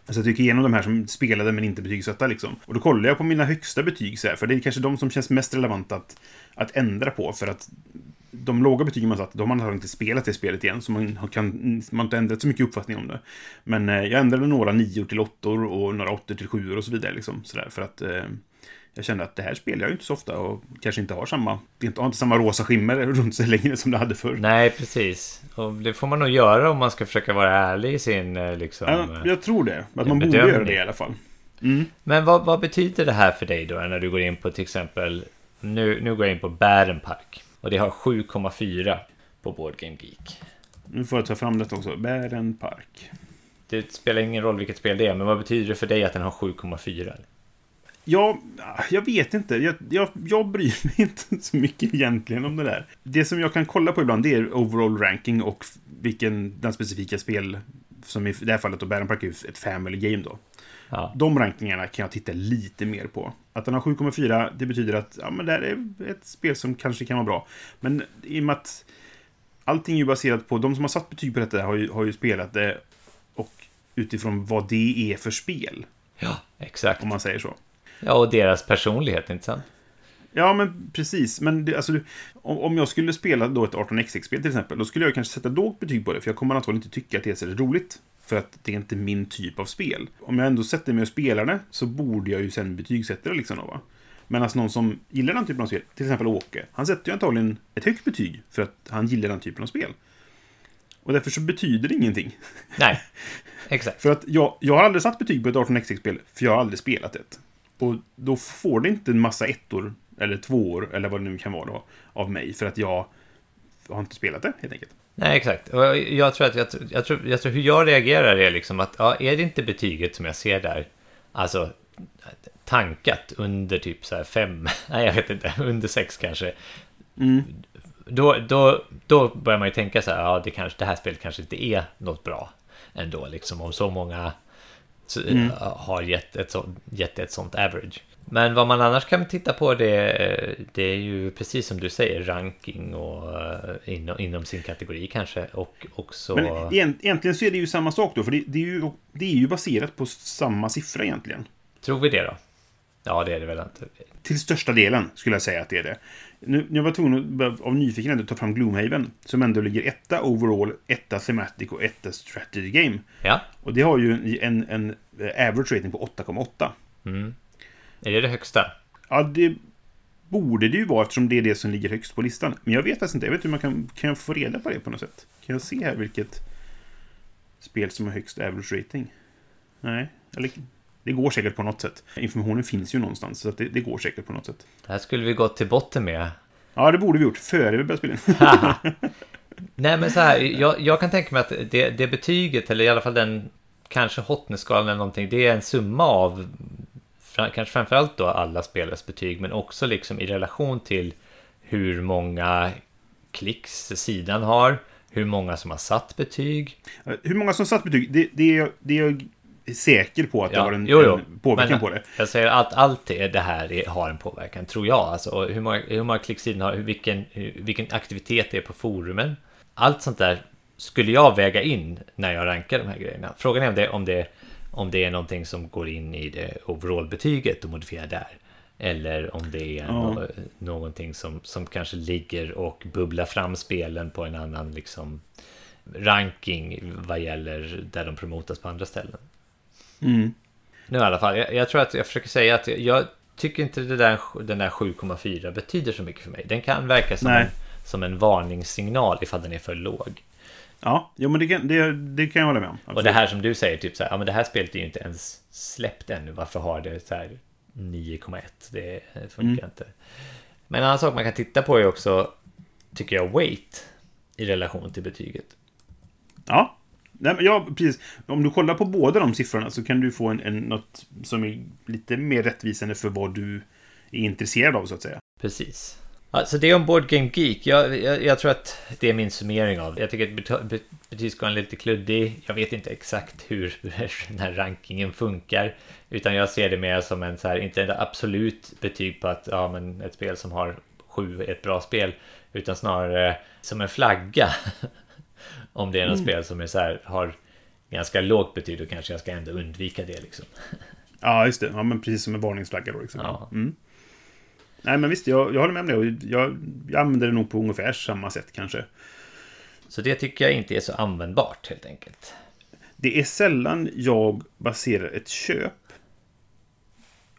Alltså jag tycker igenom de här som spelade men inte betygsatta liksom. Och då kollade jag på mina högsta betyg så här, för det är kanske de som känns mest relevanta att, att ändra på. För att de låga betygen man satt, de har man inte spelat det spelet igen. Så man har, kan, man har inte ändrat så mycket uppfattning om det. Men eh, jag ändrade några nior till åttor och några åttor till sjuor och så vidare. Liksom, så där, för att eh, jag kände att det här spelar jag ju inte så ofta och kanske inte har samma, det inte- har inte samma rosa skimmer runt sig längre som det hade förr. Nej, precis. Och det får man nog göra om man ska försöka vara ärlig i sin eh, liksom... Ja, eh, jag tror det. Att man borde göra det i alla fall. Mm. Men vad, vad betyder det här för dig då när du går in på till exempel nu, nu går jag in på Bärenpark och det har 7,4 på Board Game Geek. Nu får jag ta fram detta också. Bären Park. Det spelar ingen roll vilket spel det är, men vad betyder det för dig att den har 7,4? Ja, jag vet inte. Jag, jag, jag bryr mig inte så mycket egentligen om det där. Det som jag kan kolla på ibland det är overall ranking och vilken den specifika spel som i det här fallet då Bären Park är ett family game då. Ja, De rankingarna kan jag titta lite mer på. Att den har 7,4 det betyder att ja, men det här är ett spel som kanske kan vara bra. Men i och med att allting är ju baserat på, de som har satt betyg på detta har ju, har ju spelat det och utifrån vad det är för spel, ja exakt. om man säger så. Ja, och deras personlighet, inte sant? Ja, men precis. Men det, alltså, om, om jag skulle spela då ett 18xx-spel till exempel, då skulle jag kanske sätta lågt betyg på det, för jag kommer antagligen inte tycka att det är så roligt. För att det är inte min typ av spel. Om jag ändå sätter mig och spelar det, så borde jag ju sen betygsätta det liksom då, va? Men alltså någon som gillar den typen av spel, till exempel Åke, han sätter ju antagligen ett högt betyg för att han gillar den typen av spel. Och därför så betyder det ingenting. Nej, exakt. För att jag, jag har aldrig satt betyg på ett 18xx-spel, för jag har aldrig spelat det. Och då får det inte en massa ettor, eller tvåor, eller vad det nu kan vara då, av mig, för att jag har inte spelat det, helt enkelt. Nej, exakt. Och jag- tror att jag, jag, tror, jag tror hur jag reagerar är liksom att ja, är det inte betyget som jag ser där, alltså tankat under typ så här fem, nej jag vet inte, under sex kanske. Mm. Då, då, då börjar man ju tänka så här, ja det, kanske, det här spelet kanske inte är något bra ändå, liksom om så många Mm. har gett ett, så, gett ett sånt average. Men vad man annars kan titta på det, det är ju precis som du säger ranking och eh, inom, inom sin kategori kanske och också... Men egent- egentligen så är det ju samma sak då, för det, det, är, ju, det är ju baserat på samma siffra egentligen. Tror vi det då? Ja, det är det väl inte. Till största delen skulle jag säga att det är det. Nu, jag var tvungen att av nyfikenhet att ta fram Gloomhaven, som ändå ligger etta overall, etta thematic och etta strategy game. Ja, Och det har ju en, en, en average rating på 8,8. mm. är det det högsta? Ja, det borde det ju vara eftersom det är det som ligger högst på listan. Men jag vet faktiskt inte. Jag vet inte hur man kan, kan jag få reda på det på något sätt. Kan jag se här vilket spel som har högst average rating? Nej, eller det går säkert på något sätt. Informationen finns ju någonstans, så det, det går säkert på något sätt. Det här skulle vi gått till botten med. Ja, det borde vi gjort före vi började spela in. Nej men så här, jag, jag kan tänka mig att det, det betyget, eller i alla fall den kanske hotness-skalan eller någonting, det är en summa av kanske framförallt då alla spelares betyg, men också liksom i relation till hur många klicks sidan har, hur många som har satt betyg. Hur många som satt betyg, det, det, är, det är säker på att det Ja, har en, jo, jo. en påverkan Men på det. Jag säger att allt det, det här är, har en påverkan, tror jag. Alltså, och hur, många, hur många klick sidan har, vilken, vilken aktivitet det är på forumen. Allt sånt där skulle jag väga in när jag rankar de här grejerna. Frågan är om det, om det, om det är någonting som går in i det overall-betyget och modifierar där. Eller om det är Ja. nå, någonting som, som kanske ligger och bubblar fram spelen på en annan liksom, ranking vad gäller där de promotas på andra ställen. Mm. Nu i alla fall, jag, jag tror att jag försöker säga att jag, jag tycker inte det där, den där 7,4 betyder så mycket för mig. Den kan verka som Nej. en, som en varningssignal ifall den är för låg. Ja, jo, men det kan, det, det kan jag hålla med om. Och det här som du säger, typ så här, ja men det här spelet är ju inte ens släppt ännu, varför har det så här 9,1? Det funkar Mm. inte. Men en annan sak man kan titta på är också, tycker jag, weight i relation till betyget. Ja. Nej, men ja, precis. Om du kollar på båda de siffrorna så kan du få en, en, något som är lite mer rättvisande för vad du är intresserad av, så att säga. Precis. Alltså det är om Board Game Geek. Jag, jag, jag tror att det är min summering av det. Jag tycker att betygsskalan är lite kluddig. Jag vet inte exakt hur den här rankingen funkar. Utan jag ser det mer som en så här, inte ett absolut betyg på att ja, men ett spel som har sju är ett bra spel. Utan snarare som en flagga. om det är något spel som är så här, har ganska lågt betyg då kanske jag ska ändå undvika det liksom. Ja, just det. Ja, men precis som en varningsflagga då. Liksom. Ja. Mm. Nej, men visst, jag, jag håller med om det. Jag, jag använder det nog på ungefär samma sätt kanske. Så det tycker jag inte är så användbart helt enkelt. Det är sällan jag baserar ett köp.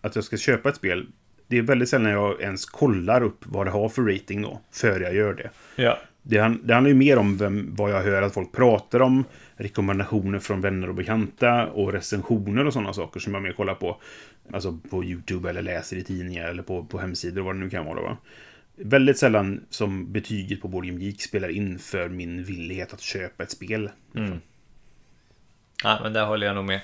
Att jag ska köpa ett spel. Det är väldigt sällan jag ens kollar upp vad det har för rating då. Före jag gör det. Ja. Det, det handlar ju mer om vem, vad jag hör att folk pratar om. Rekommendationer från vänner och bekanta. Och recensioner och sådana saker som jag mer kollar på. Alltså på YouTube eller läser i tidningar eller på, på hemsidor och vad det nu kan vara. Va? Väldigt sällan som betyget på Board Game Geek spelar in för min villighet att köpa ett spel. Mm. Ja, men där håller jag nog med.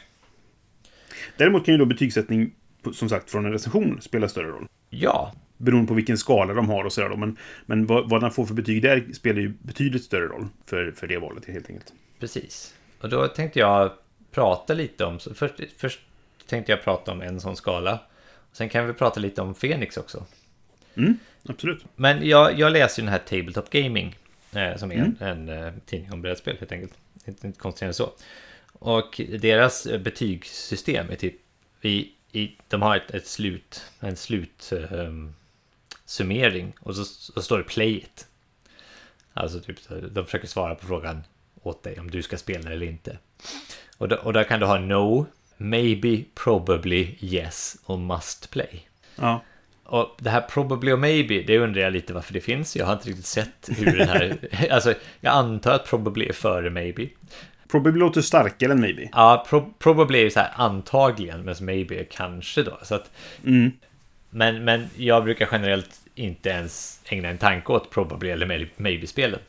Däremot kan ju då betygssättning, som sagt, från en recension spela större roll. Ja, Beroende på vilken skala de har och sådär då. Men, men vad, vad den får för betyg där spelar ju betydligt större roll för, för det valet helt enkelt. precis. Och då tänkte jag prata lite om... Först, först tänkte jag prata om en sån skala. Sen kan vi prata lite om Fenix också. Mm, absolut. Men jag, jag läser ju den här Tabletop Gaming. Eh, som är en, en eh, tidning om brädspel helt enkelt. Inte, inte konstigare än så. Och deras eh, betygssystem är typ... I, i, de har ett, ett slut, en slut... ehm, summering och så, så står det play it. Alltså typ, de försöker svara på frågan åt dig om du ska spela eller inte. Och, då, och där kan du ha no, maybe, probably, yes och must play. Ja. Och det här probably och maybe, det undrar jag lite varför det finns. Jag har inte riktigt sett hur den här... alltså, jag antar att probably är före maybe. Probably låter starkare än maybe. Ja, pro, probably är så här antagligen, medan maybe är kanske då. Så att, Mm. Men, men jag brukar generellt inte ens ägna en tanke åt probably eller may- maybe-spelen.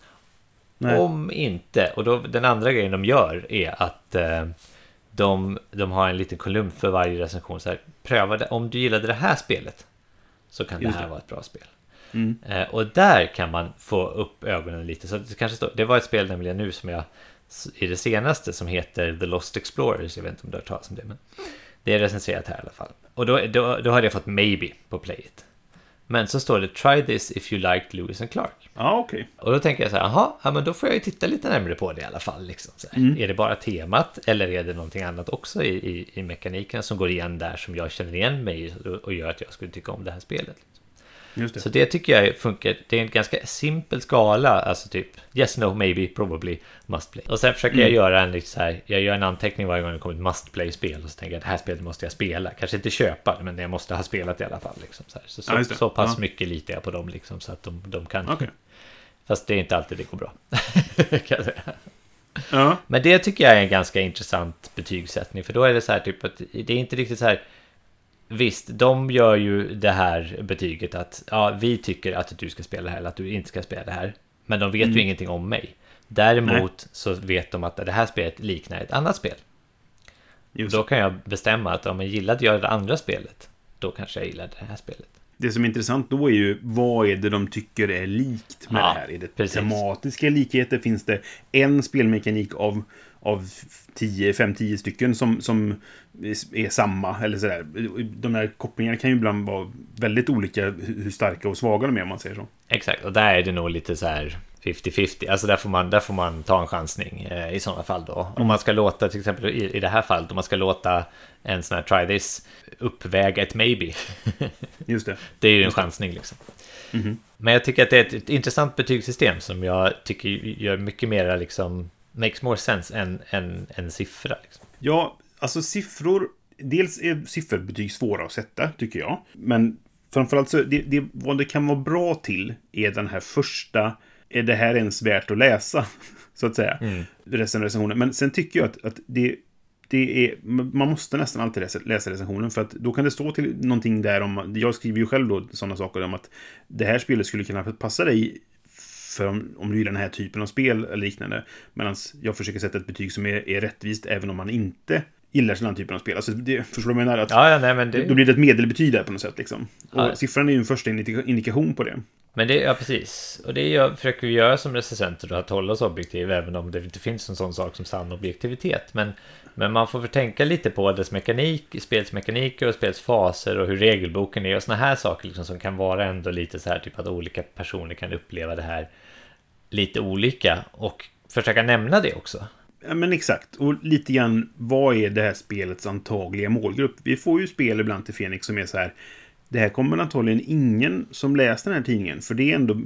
Om inte, och då, den andra grejen de gör är att eh, de, de har en liten kolumn för varje recension. Så här, pröva det, om du gillade det här spelet så kan Just det här det. vara ett bra spel. Mm. Eh, och där kan man få upp ögonen lite. Så det kanske står, det var ett spel nämligen nu som jag i det senaste som heter The Lost Explorers. Jag vet inte om du har hört talas om det, men det är recenserat här i alla fall. Och då, då, då hade jag fått maybe på playet. Men så står det Try this if you liked Lewis and Clark. Ja, okej. Okay. Och då tänker jag så här, jaha, ja, men då får jag ju titta lite närmare på det i alla fall. Liksom, mm. Är det bara temat eller är det någonting annat också i, i, i mekaniken som går igen där som jag känner igen mig och gör att jag skulle tycka om det här spelet? Det. Så det tycker jag funkar. Det är en ganska simpel skala, alltså typ yes, no, maybe, probably, must play. Och sen försöker mm. jag göra en lite så här, jag gör en anteckning varje gång det kommer ett must play-spel och så tänker jag att det här spelet måste jag spela. Kanske inte köpa, men jag måste ha spelat i alla fall. Liksom, så, så, så, ja, så, pass ja. mycket litar jag på dem liksom, så att de, de kan. Okay. Fast det är inte alltid det går bra. Ja. Men det tycker jag är en ganska intressant betygssättning, för då är det så här typ att det är inte riktigt så här Visst, de gör ju det här betyget att ja, vi tycker att du ska spela det här eller att du inte ska spela det här. Men de vet mm. ju ingenting om mig. Däremot Nej. så vet de att det här spelet liknar ett annat spel. Just. Då kan jag bestämma att om jag gillade jag det andra spelet, då kanske jag gillar det här spelet. Det som är intressant då är ju vad är det de tycker är likt med ja, det här? Är det precis. tematiska likheter? Finns det en spelmekanik av av 5-10 stycken som, som är samma. Eller sådär. De här kopplingarna kan ju ibland vara väldigt olika hur starka och svaga de är om man säger så. Exakt, och där är det nog lite så här 50-50. Alltså där får, man, där får man ta en chansning eh, i sådana fall då. Mm. Om man ska låta, till exempel i, i det här fallet, om man ska låta en sån här try this uppväga ett maybe. Just det. det är ju en chansning liksom. Mm -hmm. Men jag tycker att det är ett, ett intressant betygssystem som jag tycker gör mycket mer liksom makes more sense än en, en siffra. Liksom. Ja, alltså siffror. Dels är sifferbetyg svåra att sätta, tycker jag. Men framförallt så, det, det, vad det kan vara bra till är den här första, är det här ens värt att läsa? Så att säga. Mm. Recensionen. Men sen tycker jag att, att det, det är, man måste nästan alltid läsa, läsa recensionen för att då kan det stå till någonting där om, jag skriver ju själv då sådana saker om att det här spelet skulle kunna passa dig för om, om du gillar den här typen av spel eller liknande. Medan jag försöker sätta ett betyg som är, är rättvist även om man inte gillar den typen av spel. Alltså, det, förstår du vad jag menar? Att ja, ja, nej, men det... Då blir det ett medelbetyg där på något sätt. Liksom. Och ja. siffran är ju en första indikation på det. Men det, ja precis. Och det gör, försöker vi göra som recensenter, att hålla oss objektiva, även om det inte finns en sån sak som sann objektivitet. Men, men man får tänka lite på dess mekanik, spelets mekaniker och spelets faser och hur regelboken är och såna här saker liksom, som kan vara ändå lite så här, typ att olika personer kan uppleva det här lite olika och försöka nämna det också. Ja, men exakt. Och lite grann, vad är det här spelets antagliga målgrupp? Vi får ju spel ibland till Fenix som är så här. Det här kommer antagligen ingen som läser den här tidningen. För det är ändå,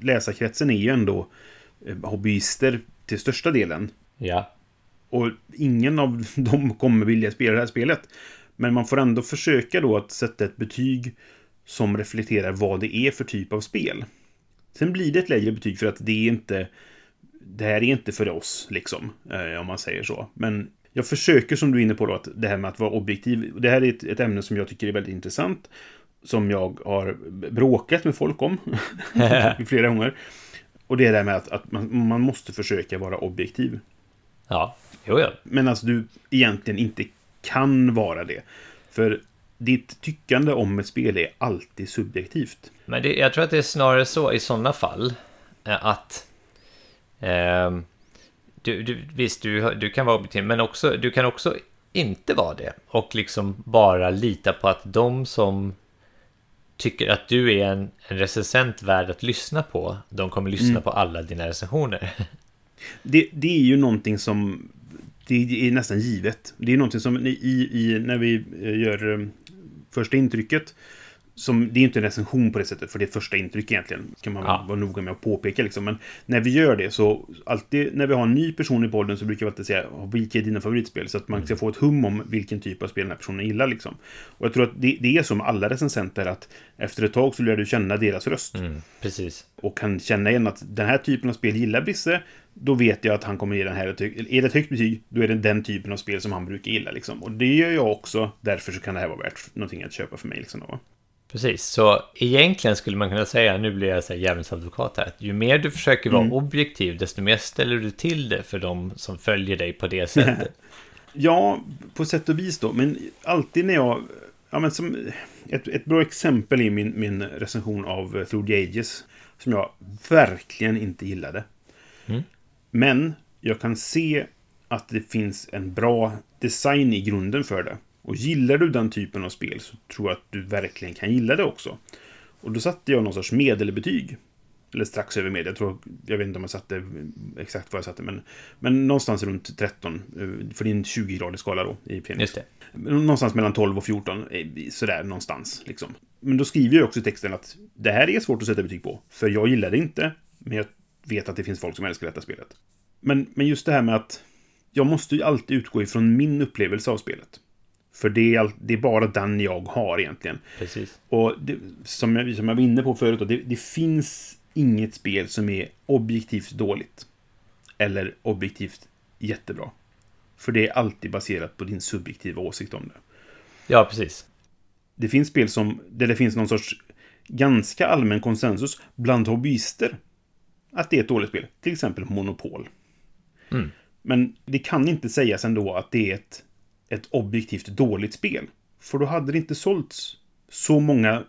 läsarkretsen är ju ändå eh, hobbyister till största delen. Ja. Och ingen av dem kommer vilja spela det här spelet. Men man får ändå försöka då att sätta ett betyg som reflekterar vad det är för typ av spel. Sen blir det ett lägre betyg för att det är inte... Det här är inte för oss, liksom. Eh, om man säger så. Men jag försöker, som du är inne på, då, att det här med att vara objektiv. Det här är ett, ett ämne som jag tycker är väldigt intressant. Som jag har bråkat med folk om. flera gånger. Och det är det här med att, att man, man, måste försöka vara objektiv. Ja, jo, ja. Men alltså du egentligen inte kan vara det. För ditt tyckande om ett spel är alltid subjektivt. Men det, jag tror att det är snarare så i sådana fall eh, att eh, du, du, visst, du, du kan vara objektiv, men också, du kan också inte vara det och liksom bara lita på att de som tycker att du är en, en recensent värd att lyssna på, de kommer lyssna mm. på alla dina recensioner. Det, det är ju någonting som det är nästan givet. Det är någonting som i, i när vi eh, gör eh, första intrycket som, det är inte en recension på det sättet, för det är första intryck egentligen. kan man ja. vara noga med att påpeka. Liksom. Men när vi gör det så, alltid när vi har en ny person i podden så brukar vi alltid säga vilka är dina favoritspel? Så att man ska få ett hum om vilken typ av spel den här personen gillar. Liksom. Och jag tror att det, det är som alla recensenter, att efter ett tag så lär du känna deras röst. Mm, precis. Och kan känna igen att den här typen av spel gillar Brisse, då vet jag att han kommer ge den här ett Är det ett högt betyg, då är det den typen av spel som han brukar gilla. Liksom. Och det gör jag också, därför så kan det här vara värt någonting att köpa för mig. Liksom, då. Precis, så egentligen skulle man kunna säga, nu blir jag djävulens advokat här, att ju mer du försöker vara mm. objektiv, desto mer ställer du till det för de som följer dig på det sättet. ja, på sätt och vis då, men alltid när jag... Ja, men som ett, ett bra exempel är min, min recension av Through the Ages, som jag verkligen inte gillade. Mm. Men jag kan se att det finns en bra design i grunden för det. Och gillar du den typen av spel så tror jag att du verkligen kan gilla det också. Och då satte jag någon sorts medelbetyg. Eller strax över medel. Jag, tror, jag vet inte om jag satte exakt vad jag satte. Men, men någonstans runt 13. eh, För det är en 20-gradig skala då i Phoenix. Just det. Någonstans mellan 12 och 14. eh, Sådär någonstans. Liksom. Men då skriver jag också i texten att det här är svårt att sätta betyg på. För jag gillar det inte. Men jag vet att det finns folk som älskar detta spelet. Men, men just det här med att jag måste ju alltid utgå ifrån min upplevelse av spelet. För det är, all, det är bara den jag har egentligen. Precis. Och det, som, jag, som jag var inne på förut, då, det, det finns inget spel som är objektivt dåligt. Eller objektivt jättebra. För det är alltid baserat på din subjektiva åsikt om det. Ja, precis. Det finns spel som, där det finns någon sorts ganska allmän konsensus bland hobbyister. Att det är ett dåligt spel. Till exempel Monopol. Mm. Men det kan inte sägas ändå att det är ett, ett objektivt dåligt spel. För då hade det inte sålts så många...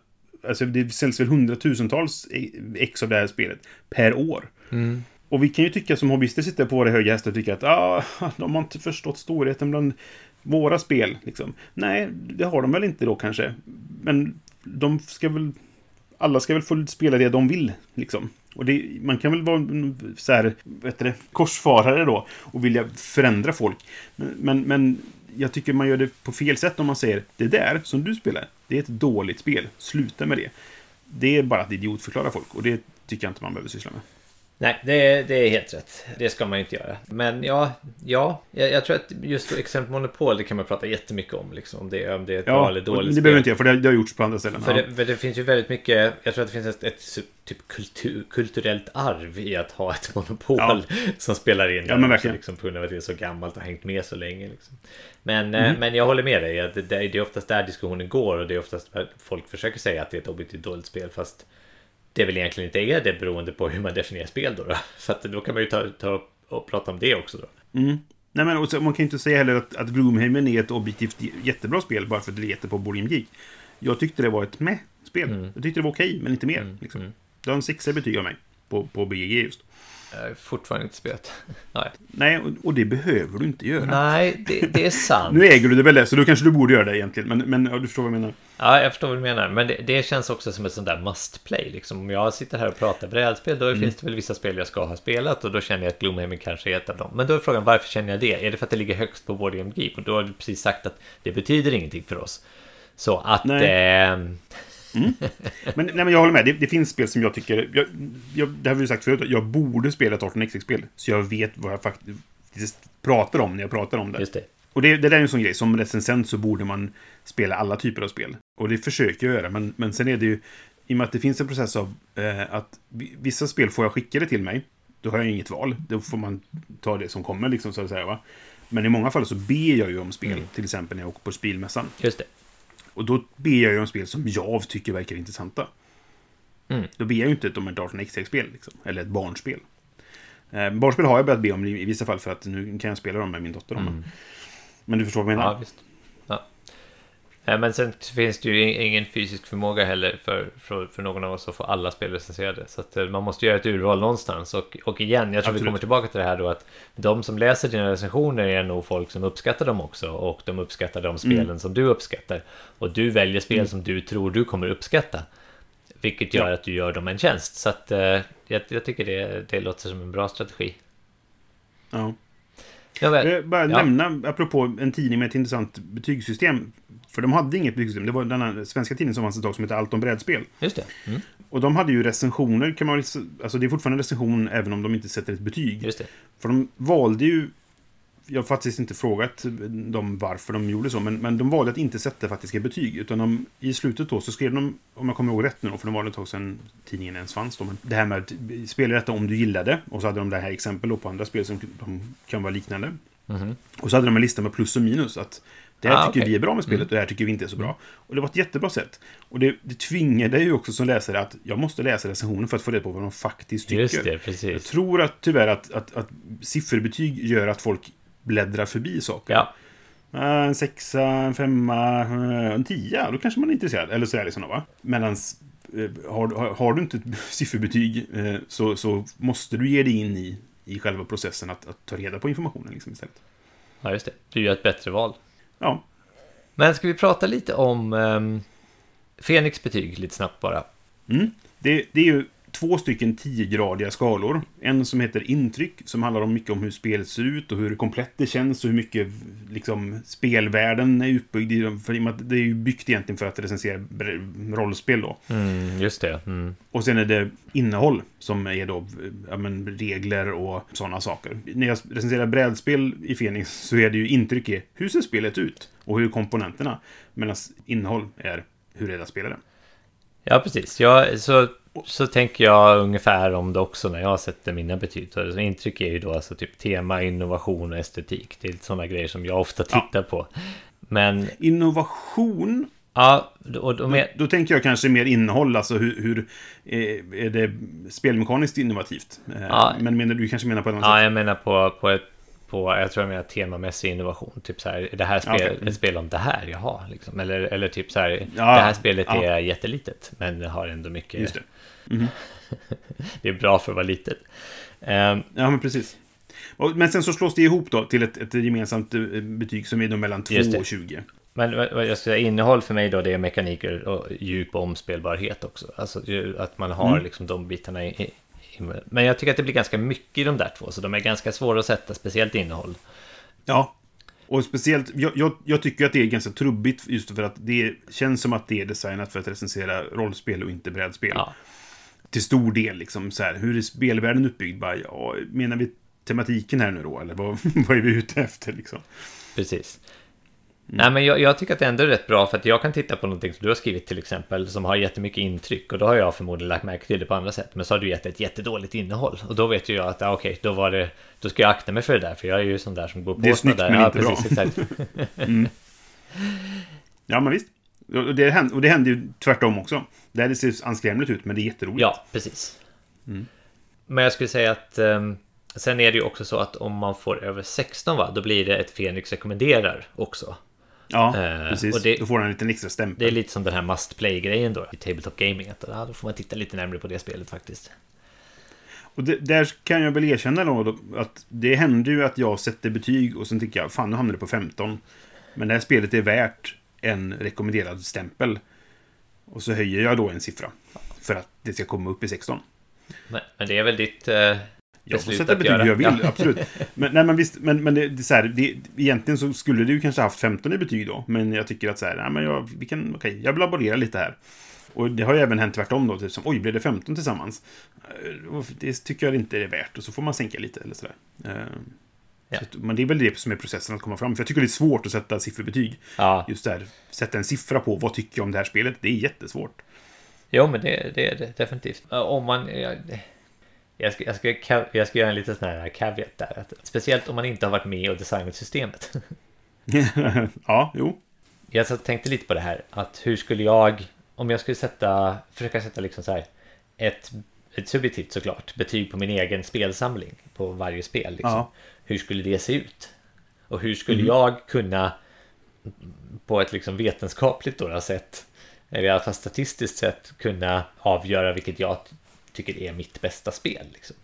Alltså det säljs väl hundratusentals ex av det här spelet per år. Mm. Och vi kan ju tycka som hobbyister sitter på våra höga hästar och tycka att ah, de har inte förstått storheten bland våra spel. Liksom. Nej, det har de väl inte då kanske. Men de ska väl... Alla ska väl få spela det de vill, liksom. Och det, man kan väl vara så här, vet det, korsfarare då och vilja förändra folk. Men, men, men jag tycker man gör det på fel sätt om man säger det där som du spelar, det är ett dåligt spel. Sluta med det. Det är bara att idiotförklara folk och det tycker jag inte man behöver syssla med. Nej, det är, det är helt rätt. Det ska man ju inte göra. Men ja, ja jag, jag tror att just exempel Monopol, det kan man prata jättemycket om. Liksom, om, det, om det är ett bra Ja, eller och dåligt det spel. behöver inte jag, för det, det har gjorts på andra ställen. För, ja. det, för det finns ju väldigt mycket, jag tror att det finns ett, ett typ kultur, kulturellt arv i att ha ett monopol Ja. som spelar in. Ja, men verkligen. Liksom, på grund av att det är så gammalt och hängt med så länge. Liksom. Men, eh, men jag håller med dig, att det, det är oftast där diskussionen går och det är oftast folk försöker säga att det är ett objektivt dåligt spel fast det väl egentligen inte är det beroende på hur man definierar spel då. då. För att då kan man ju ta, ta och prata om det också då. Mm. Nej, men och så, man kan ju inte säga heller att, att Gloomhaven är ett objektivt jättebra spel bara för att det heter på Board Game Geek. Jag tyckte det var ett med-spel. Mm. Jag tyckte det var okej, men inte mer. liksom. mm. Det har en sexa betyg av mig på, på BGG just. Jag har fortfarande inte spelat. Nej, Nej, och, det behöver du inte göra. Nej det, det är sant. Nu äger du det väl det, så då kanske du borde göra det egentligen. Men, men ja, du förstår vad jag menar. Ja, jag förstår vad du menar. Men det, det känns också som ett sånt där must play. Liksom. Om jag sitter här och pratar brädspel, då finns det väl vissa spel jag ska ha spelat och då känner jag att Gloomhaven kanske är ett av dem. Men då är frågan, varför känner jag det? Är det för att det ligger högst på Game Geek? Och då har du precis sagt att det betyder ingenting för oss. Så att... Nej. Eh, Men, nej, men jag håller med. Det, det finns spel som jag tycker... Jag, jag, det har vi ju sagt förut. Jag borde spela ett 18xx-spel. Så jag vet vad jag faktiskt pratar om när jag pratar om det. just det. Och det, det där är en sån grej. Som recensent så borde man spela alla typer av spel. Och det försöker jag göra. Men, men sen är det ju... I och med att det finns en process av eh, att vi- vissa spel får jag skicka det till mig. Då har jag inget val. Då får man ta det som kommer, liksom, så att säga. Va? Men i många fall så ber jag ju om spel. Mm. Till exempel när jag åker på spelmässan. Just det. Och då ber jag ju om spel som jag tycker verkar intressanta. Mm. Då ber jag ju inte om ett 18xx-spel, liksom, eller ett barnspel. Eh, barnspel har jag börjat be om i, vissa fall för att nu kan jag spela dem med min dotter. Mm. Men du förstår vad jag menar? Ja, visst. Ja. Eh, Men sen finns det ju ingen fysisk förmåga heller för, för, för någon av oss att få alla spel recenserade. Så att eh, man måste göra ett urval någonstans. Och, och igen, jag tror vi Absolut. kommer tillbaka till det här då att de som läser dina recensioner är nog folk som uppskattar dem också. Och de uppskattar de spelen Mm. som du uppskattar. Och du väljer spel som du tror du kommer uppskatta. Vilket gör Ja. att du gör dem en tjänst. Så att eh, jag, jag tycker det, det låter som en bra strategi. Ja. Jag bara Ja. nämna, apropå en tidning med ett intressant betygssystem. För de hade inget betygssystem. Det var den här svenska tidningen som fanns ett tag som hette Allt om brädspel. Just det. Mm, Och de hade ju recensioner, kan man väl... Alltså det är fortfarande en recension även om de inte sätter ett betyg. just det. För de valde ju... Jag har faktiskt inte frågat dem varför de gjorde så, men, men de valde att inte sätta faktiska betyg. Utan de, i slutet då så skrev de, om jag kommer ihåg rätt nu då, för de var ett tag sedan tidningen ens fanns då, men det här med att spela detta om du gillade. Och så hade de det här exempel då på andra spel som kan vara liknande. Mhm. Och så hade de en lista med plus och minus. Att det här Ah, tycker. Mm. vi är bra med spelet och det här tycker vi inte är så bra. Och det var ett jättebra sätt. Och det, det tvingade ju också som läsare att jag måste läsa recensionen för att få reda på vad de faktiskt tycker. Just det, Jag precis. tror att tyvärr att, att, att sifferbetyg gör att folk bläddrar förbi saker. Ja, Eh, En sexa, en femma, eh, en tia. Då kanske man är intresserad. Eller sådär liksom, va? Medans eh, har, har, du inte ett sifferbetyg så, så måste du ge dig in i, i själva processen att, att ta reda på informationen liksom istället. Ja, just det. Du gör ett bättre val. Ja, Men ska vi prata lite om um, Fenix betyg lite snabbt bara? Mm. Det, det är ju två stycken 10-gradiga skalor. En som heter intryck, som handlar om mycket om hur spelet ser ut och hur komplett det känns och hur mycket liksom, spelvärlden är utbyggd i. För i det är ju byggt egentligen för att recensera rollspel då. Mm, just det. Mm. Och sen är det innehåll som är då ja, men, regler och sådana saker. När jag recenserar brädspel i Fenix så är det ju intryck är hur ser spelet ut och hur är komponenterna. Medan innehåll är hur är det att spela det. Ja, precis. Ja, så, så tänker jag ungefär om det också när jag sätter mina betyg. Så intryck är ju då alltså typ tema, innovation och estetik. Det är sådana grejer som jag ofta tittar på. Men Innovation ja, och Då, är, då tänker jag kanske mer innehåll, alltså hur, hur eh, är det spelmekaniskt innovativt? Eh, Ja. Men menar du kanske menar på ett annat Ja, sätt? jag menar på, på ett på, jag tror jag menar temamässig innovation. Typ så här, är det här spel, Okej. ett spel om det här? Jaha, liksom. Eller, eller typ så här, Ja, det här spelet ja. är jättelitet, men har ändå mycket. Just det. är bra för att vara litet. Ehm, Ja, men precis. Och, men sen så slås det ihop då till ett, ett gemensamt eh, betyg som är då mellan 2 Just det. och 20. Men vad jag ska säga, innehåll för mig då, det är mekaniker och djup och omspelbarhet också. Alltså att man har Mm. liksom de bitarna i, i... Men jag tycker att det blir ganska mycket i de där två, så de är ganska svåra att sätta, speciellt innehåll. Ja. Och speciellt, jag, jag, jag tycker att det är ganska trubbigt just för att det känns som att det är designat för att recensera rollspel och inte brädspel. Ja, Till stor del liksom så här, hur är spelvärlden uppbyggd? Bara, ja, menar vi tematiken här nu då? Eller vad, vad är vi ute efter liksom? precis. Nej, men jag, jag tycker att det ändå är rätt bra för att jag kan titta på någonting som du har skrivit till exempel som har jättemycket intryck och då har jag förmodligen lagt märke till det på andra sätt. Men så har du gett ett jättedåligt innehåll och då vet ju jag att ah, okej, då var det, då ska jag akta mig för det där för jag är ju sån där som går på Det är snyggt, där. men ja, inte bra. precis, exakt. Ja, men visst. Och det, händer, och det händer ju tvärtom också. Det ser anskrämligt ut, men det är jätteroligt. Ja, precis. Men jag skulle säga att ehm, sen är det ju också så att om man får över 16 va, då blir det ett Fenix rekommenderar också. Ja, Eh, precis. och det- Då får den en liten extra stämpel. Det är lite som den här must play-grejen då i Tabletop Gaming. Att, ja, då får man titta lite närmare på det spelet faktiskt. Och det, där kan jag väl erkänna då då att det händer ju att jag sätter betyg och sen tycker jag fan nu hamnar det på 15. Men det här spelet är värt en rekommenderad stämpel. Och så höjer jag då en siffra. För att det ska komma upp i 16. Men, men det är väl ditt eh, Jag får sätta betyg hur jag vill, Ja. absolut. Men, nej, men visst, men, men det, det, så här, det, egentligen så skulle du kanske haft 15 i betyg då. Men jag tycker att så här, nej, men jag, vi kan, okej, jag laborerar lite här. Och det har ju även hänt tvärtom då, typ som, oj, blev det 15 tillsammans? Eh, Det tycker jag inte är värt, och så får man sänka lite eller sådär. Ja. så men det är väl det som är processen att komma fram. För jag tycker det är svårt att sätta sifferbetyg. Ja, Just där, sätta en siffra på vad tycker jag om det här spelet. Det är jättesvårt. jo men det, det är det definitivt. Om man... Jag, jag, ska, jag, ska, jag ska göra en liten sån här caveat där. Att, speciellt om man inte har varit med och designat systemet. ja, jo. Jag och tänkte lite på det här. Att hur skulle jag... Om jag skulle sätta... Försöka sätta liksom så här... Ett, ett subjektivt såklart. Betyg på min egen spelsamling. På varje spel. Liksom. Ja. Hur skulle det se ut? Och hur skulle jag kunna på ett liksom vetenskapligt då, sätt, eller i alla fall statistiskt sätt, kunna avgöra vilket jag ty- tycker är mitt bästa spel. Liksom.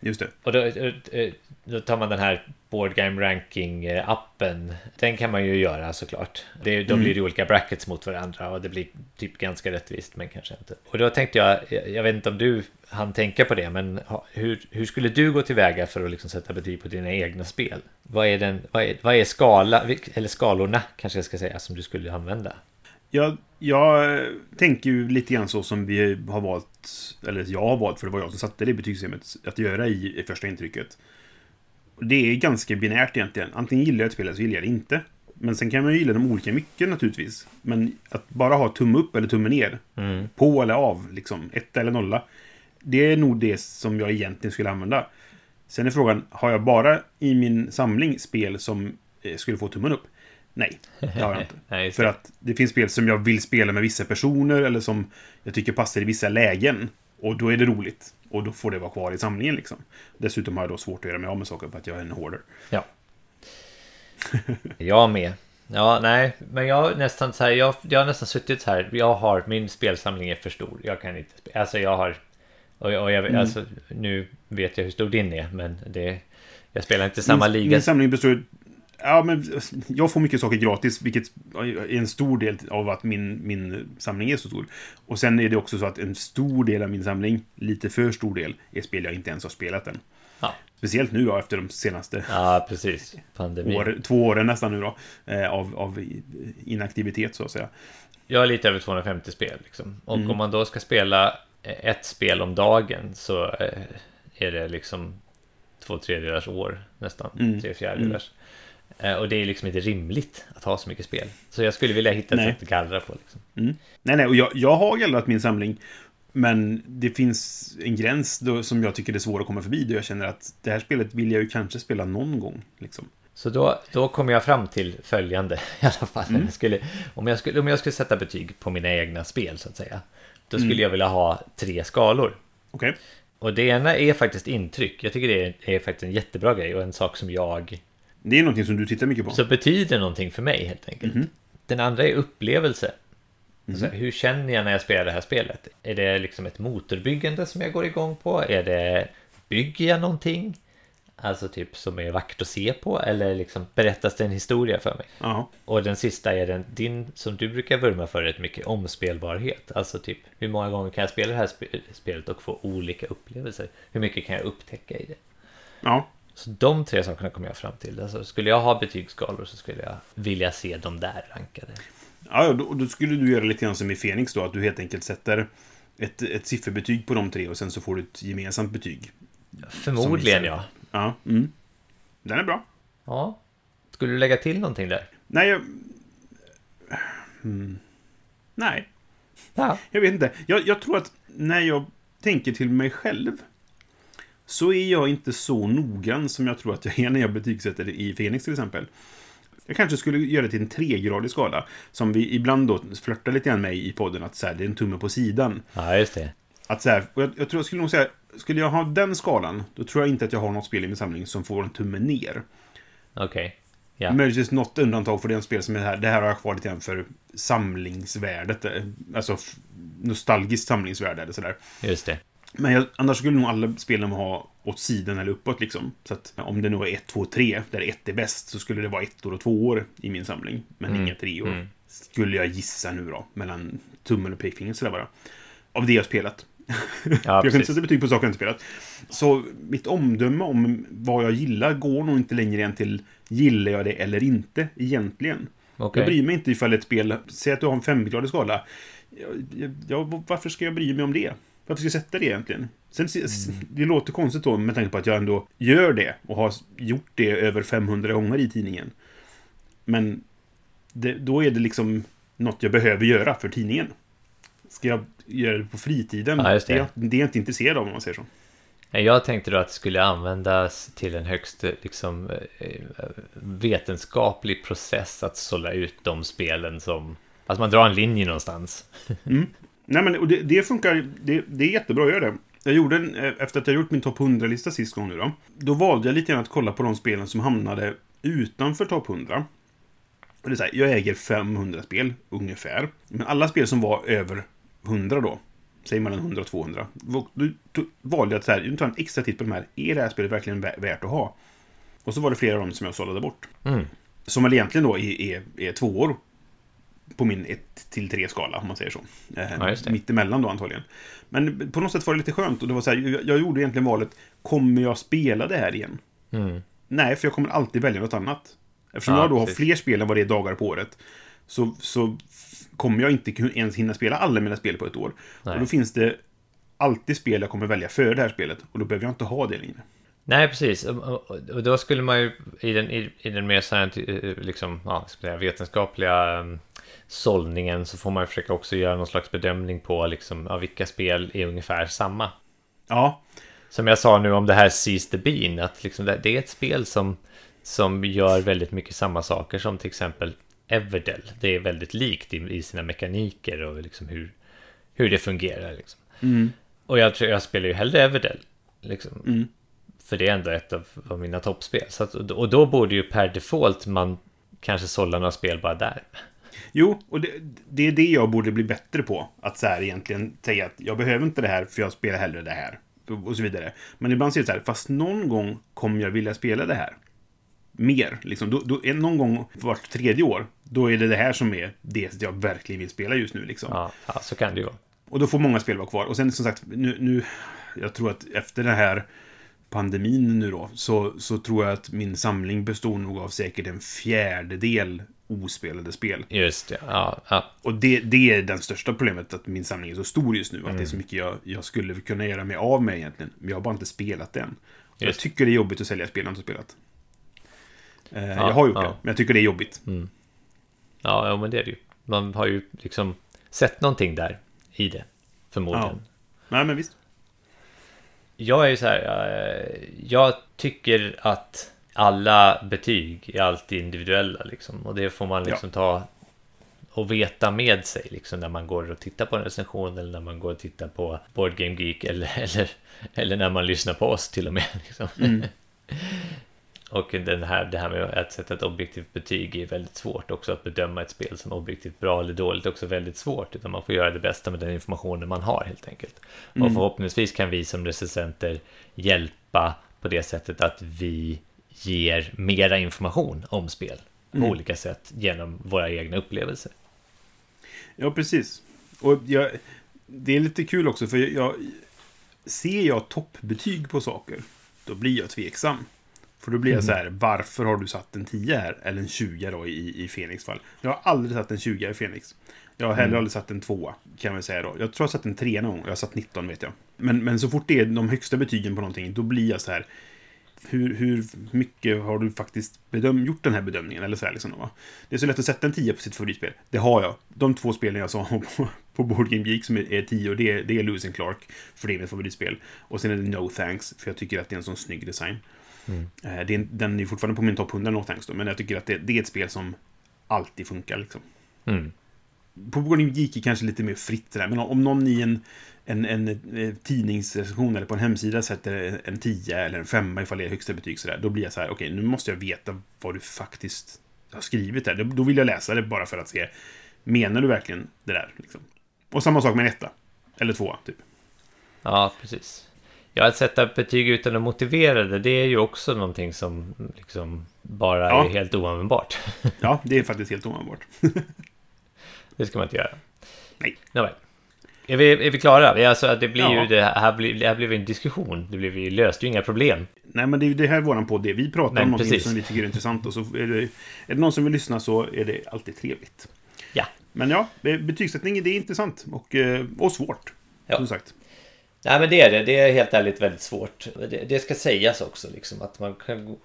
Just det. Och då, eh, då tar man den här Board Game Ranking-appen. Den kan man ju göra såklart. Det, då blir det olika brackets mot varandra och det blir typ ganska rättvist, men kanske inte. Och då tänkte jag, jag vet inte om du hann tänka på det, men hur, hur skulle du gå tillväga för att liksom sätta betyg på dina egna spel? Vad är, den, vad är, vad är skala, eller skalorna kanske jag ska säga, som du skulle använda? Jag, jag tänker ju lite grann så som vi har valt, eller jag har valt, för det var jag som satte det betygssystemet, att göra i, i första intrycket. Det är ganska binärt egentligen. Antingen gillar jag ett spel eller så gillar jag det inte. Men sen kan man ju gilla dem olika mycket naturligtvis. Men att bara ha tumme upp eller tumme ner, Mm. på eller av, liksom, ett eller nolla. Det är nog det som jag egentligen skulle använda. Sen är frågan, har jag bara i min samling spel som eh, skulle få tummen upp? Nej, det har jag inte. Nej, För att det finns spel som jag vill spela med vissa personer eller som jag tycker passar i vissa lägen. Och då är det roligt. Och då får det vara kvar i samlingen liksom. Dessutom har jag då svårt att göra mig av med saker för att jag är en hoarder. Ja. Jag med. Ja, nej, men jag har nästan så här, jag, jag har nästan suttit så här, jag har, min spelsamling är för stor, jag kan inte spela, alltså jag har Och, och jag, Mm. alltså, nu vet jag hur stor din är, men det, jag spelar inte samma min, liga. Min samling består Ja, men jag får mycket saker gratis, vilket är en stor del av att min, min samling är så stor. Och sen är det också så att en stor del av min samling, lite för stor del, är spel jag inte ens har spelat än. Ja. Speciellt nu då, efter de senaste Ja, precis. År, två åren nästan nu då, eh, av, av inaktivitet så att säga. Jag har lite över 250 spel. Liksom. Och Mm. om man då ska spela ett spel om dagen så eh, är det liksom två tredjedelars år nästan. Mm. Tre fjärdedelars. Eh, Och det är liksom inte rimligt att ha så mycket spel. Så jag skulle vilja hitta ett Nej. sätt att gallra på. Liksom. Nej, nej, och jag, jag har gallrat min samling. Men det finns en gräns då, som jag tycker är svår att komma förbi. Då jag känner att det här spelet vill jag ju kanske spela någon gång. Liksom. Så då, då kom jag fram till följande i alla fall. Mm. Jag skulle, om, jag skulle, om jag skulle sätta betyg på mina egna spel så att säga. Då skulle Mm. jag vilja ha tre skalor. Okej? Och det ena är faktiskt intryck. Jag tycker det är, är faktiskt en jättebra grej och en sak som jag Det är någonting som du tittar mycket på. så betyder någonting för mig helt enkelt. Mhm. Den andra är upplevelse. Alltså, hur känner jag när jag spelar det här spelet? Är det liksom ett motorbyggande som jag går igång på? Är det bygger jag någonting? Alltså typ som är vackert att se på eller liksom berättas det en historia för mig? Ja. Och den sista är den, din som du brukar vurma för rätt mycket, omspelbarhet. Alltså typ hur många gånger kan jag spela det här spe- spelet och få olika upplevelser? Hur mycket kan jag upptäcka i det? Ja. Så de tre sakerna kommer jag fram till. Alltså, skulle jag ha betygsskalor så skulle jag vilja se dem där rankade. Ja, då, då skulle du göra lite grann som i Fenix då, att du helt enkelt sätter ett, ett sifferbetyg på de tre och sen så får du ett gemensamt betyg. Förmodligen ja. Ja. Mm. Den är bra. ja. Skulle du lägga till någonting där? Nej, jag... Hmm. Nej, Ja. jag vet inte. Jag, jag tror att när jag tänker till mig själv så är jag inte så noggrann som jag tror att jag är när jag betygsätter i Fenix till exempel. Jag kanske skulle göra det till en tregradig skala. Som vi ibland då flörtar lite grann med i podden. Att så här, det är en tumme på sidan. Ja, just det. Att så här, jag, jag tror jag skulle nog säga, skulle jag ha den skalan, då tror jag inte att jag har något spel i min samling som får en tumme ner. Okej. Ja. Möjligtvis något undantag för det spel som är här. Det här har jag kvar lite grann för samlingsvärdet. eh, Alltså nostalgiskt samlingsvärde eller sådär. Just det. Men jag, annars skulle nog alla spelen ha åt sidan eller uppåt liksom. Så att om det nu är 1, 2, 3, där 1 är bäst, så skulle det vara ettor och tvåor i min samling. Men Mm. inga treor. Mm. Skulle jag gissa nu då. Mellan tummen och pekfingret sådär bara. Av det jag spelat. Ja, jag kan inte sätta betyg på saker jag inte spelat. Så mitt omdöme om vad jag gillar går nog inte längre än till gillar jag det eller inte egentligen. Okej. Jag bryr mig inte ifall ett spel, säg att du har en femgradig skala. Ja, ja, varför ska jag bry mig om det? Varför ska jag sätta det egentligen? Sen, Det låter konstigt då med tanke på att jag ändå gör det och har gjort det över 500 gånger i tidningen. Men det, då är det liksom något jag behöver göra för tidningen. Ska jag göra det på fritiden? Ja, det. Det, är, det är jag inte intresserad av om man säger så. Jag tänkte då att det skulle användas till en högst liksom, eh, vetenskaplig process att sålla ut de spelen som... Alltså man drar en linje någonstans. Nej, men och det, det funkar. Det, det är jättebra att göra det. Jag gjorde en, eh, efter att jag gjort min topp 100-lista sist gång nu då. Då valde jag lite grann att kolla på de spelen som hamnade utanför topp 100. Och det är så här, jag äger 500 spel, ungefär. Men alla spel som var över 100 då, säg mellan 100 och 200. Då, valde jag att så här, jag en extra titt på de här. Är det här spelet verkligen vä- värt att ha? Och så var det flera av dem som jag sållade bort. Mm. Som väl egentligen då är, är, är två år på min 1 till 3 skala, om man säger så. Eh, Ja. Mittemellan då antagligen. Men på något sätt var det lite skönt. Och det var så här, jag, gjorde egentligen valet, kommer jag spela det här igen? Mm. Nej, för jag kommer alltid välja något annat. Eftersom Ja, jag då har precis. fler spel än vad det är dagar på året. Så, så kommer jag inte ens hinna spela alla mina spel på ett år. Nej. Och då finns det alltid spel jag kommer välja före det här spelet. Och då behöver jag inte ha det längre. Nej, precis. Och, då skulle man ju i den, i, i den mer eh, liksom, ja, vetenskapliga um, sållningen så får man försöka också göra någon slags bedömning på liksom, ja, vilka spel är ungefär samma. Ja, Som jag sa nu om det här Seize the Bean, att liksom det, är ett spel som, som gör väldigt mycket samma saker som till exempel Everdell. Det är väldigt likt i, i sina mekaniker och liksom hur, hur det fungerar. Liksom. Mm. Och jag, jag spelar ju hellre Everdell. Liksom. Mm. För det är ändå ett av, av mina toppspel. Att, och då borde ju per default man kanske sålla några spel bara där. Jo, och det, det är det jag borde bli bättre på. Att så här egentligen säga att jag behöver inte det här för jag spelar hellre det här. Och så vidare. Men ibland säger det så här, fast någon gång kommer jag vilja spela det här. Mer, liksom. Då, då, någon gång vart tredje år, då är det det här som är det jag verkligen vill spela just nu. Liksom. Ja, ja, så kan det ju vara. Och då får många spel vara kvar. Och sen som sagt, nu, nu jag tror att efter den här pandemin nu då, så, så tror jag att min samling består nog av säkert en fjärdedel ospelade spel. Just det, ja. ja. Och det, det är det största problemet, att min samling är så stor just nu. Att det är så mycket jag, jag skulle kunna göra mig av med egentligen. Men jag har bara inte spelat det än. Jag tycker det är jobbigt att sälja spel jag inte spelat. Eh, Ja, jag har gjort ja. det, men jag tycker det är jobbigt. Ja, ja, men det är det ju. Man har ju liksom sett någonting där i det, förmodligen. Nej, men visst. Jag är ju så här, eh, jag tycker att alla betyg är alltid individuella liksom. Och det får man liksom ta och veta med sig liksom när man går och tittar på en recension eller när man går och tittar på Board Game Geek eller, eller, eller när man lyssnar på oss till och med. Liksom. och den här, det här med att sätta ett objektivt betyg är väldigt svårt också att bedöma ett spel som objektivt bra eller dåligt är också väldigt svårt utan man får göra det bästa med den informationen man har helt enkelt. Och förhoppningsvis kan vi som recensenter hjälpa på det sättet att vi ger mera information om spel på olika sätt genom våra egna upplevelser. Ja, precis. Och jag, det är lite kul också, för jag, ser jag toppbetyg på saker, då blir jag tveksam. För då blir jag så här, varför har du satt en 10 här? Eller en 20 då i, i Fenix fall. Jag har aldrig satt en 20 i Fenix. Jag har heller aldrig satt en 2 kan man säga då. Jag tror jag satt en 3 någon gång, jag har satt 19 vet jag. Men, men så fort det är de högsta betygen på någonting, då blir jag så här, hur, hur mycket har du faktiskt bedöm, gjort den här bedömningen? Eller så här, liksom, va? Det är så lätt att sätta en 10 på sitt favoritspel. Det har jag. De två spelen jag sa på, på Board Game Geek som är är 10, det är, det är Lewis and Clark, för det är mitt favoritspel. Och sen är det No Thanks, för jag tycker att det är en sån snygg design. Eh, Det är, den är fortfarande på min topp 100 No Thanks då, men jag tycker att det, det är ett spel som alltid funkar. Liksom. Mm. På Board Game Geek är kanske lite mer fritt där, men om någon i en, en, en, eh, tidningsrecension eller på en hemsida sätter en 10 eller en 5 ifall det är högsta betyg sådär, då blir jag så här, okej, nu måste jag veta vad du faktiskt har skrivit där. Då- vill jag läsa det bara för att se, menar du verkligen det där? Liksom. Och samma sak med en etta. Eller tvåa, typ. Ja, precis. Ja, att sätta betyg utan att motivera det, det är ju också någonting som liksom bara Ja. är helt oanvändbart. Ja, det är faktiskt helt oanvändbart. Det ska man inte göra. Nej. Nåväl. Är vi, är vi klara? Alltså, det blir Ja. ju det här, blir, det här blev en diskussion. Det blev löste ju inga problem. Nej, men det är det här våran podd är. Vi pratar Nej, om någonting precis. som vi tycker är intressant och så är det, är det någon som vill lyssna så är det alltid trevligt. Ja. Men ja, betygssättning det är intressant och, eh, och svårt. Ja. Som sagt. Nej, men det är det. Det är helt ärligt väldigt svårt. Det, det ska sägas också, liksom, att man kan...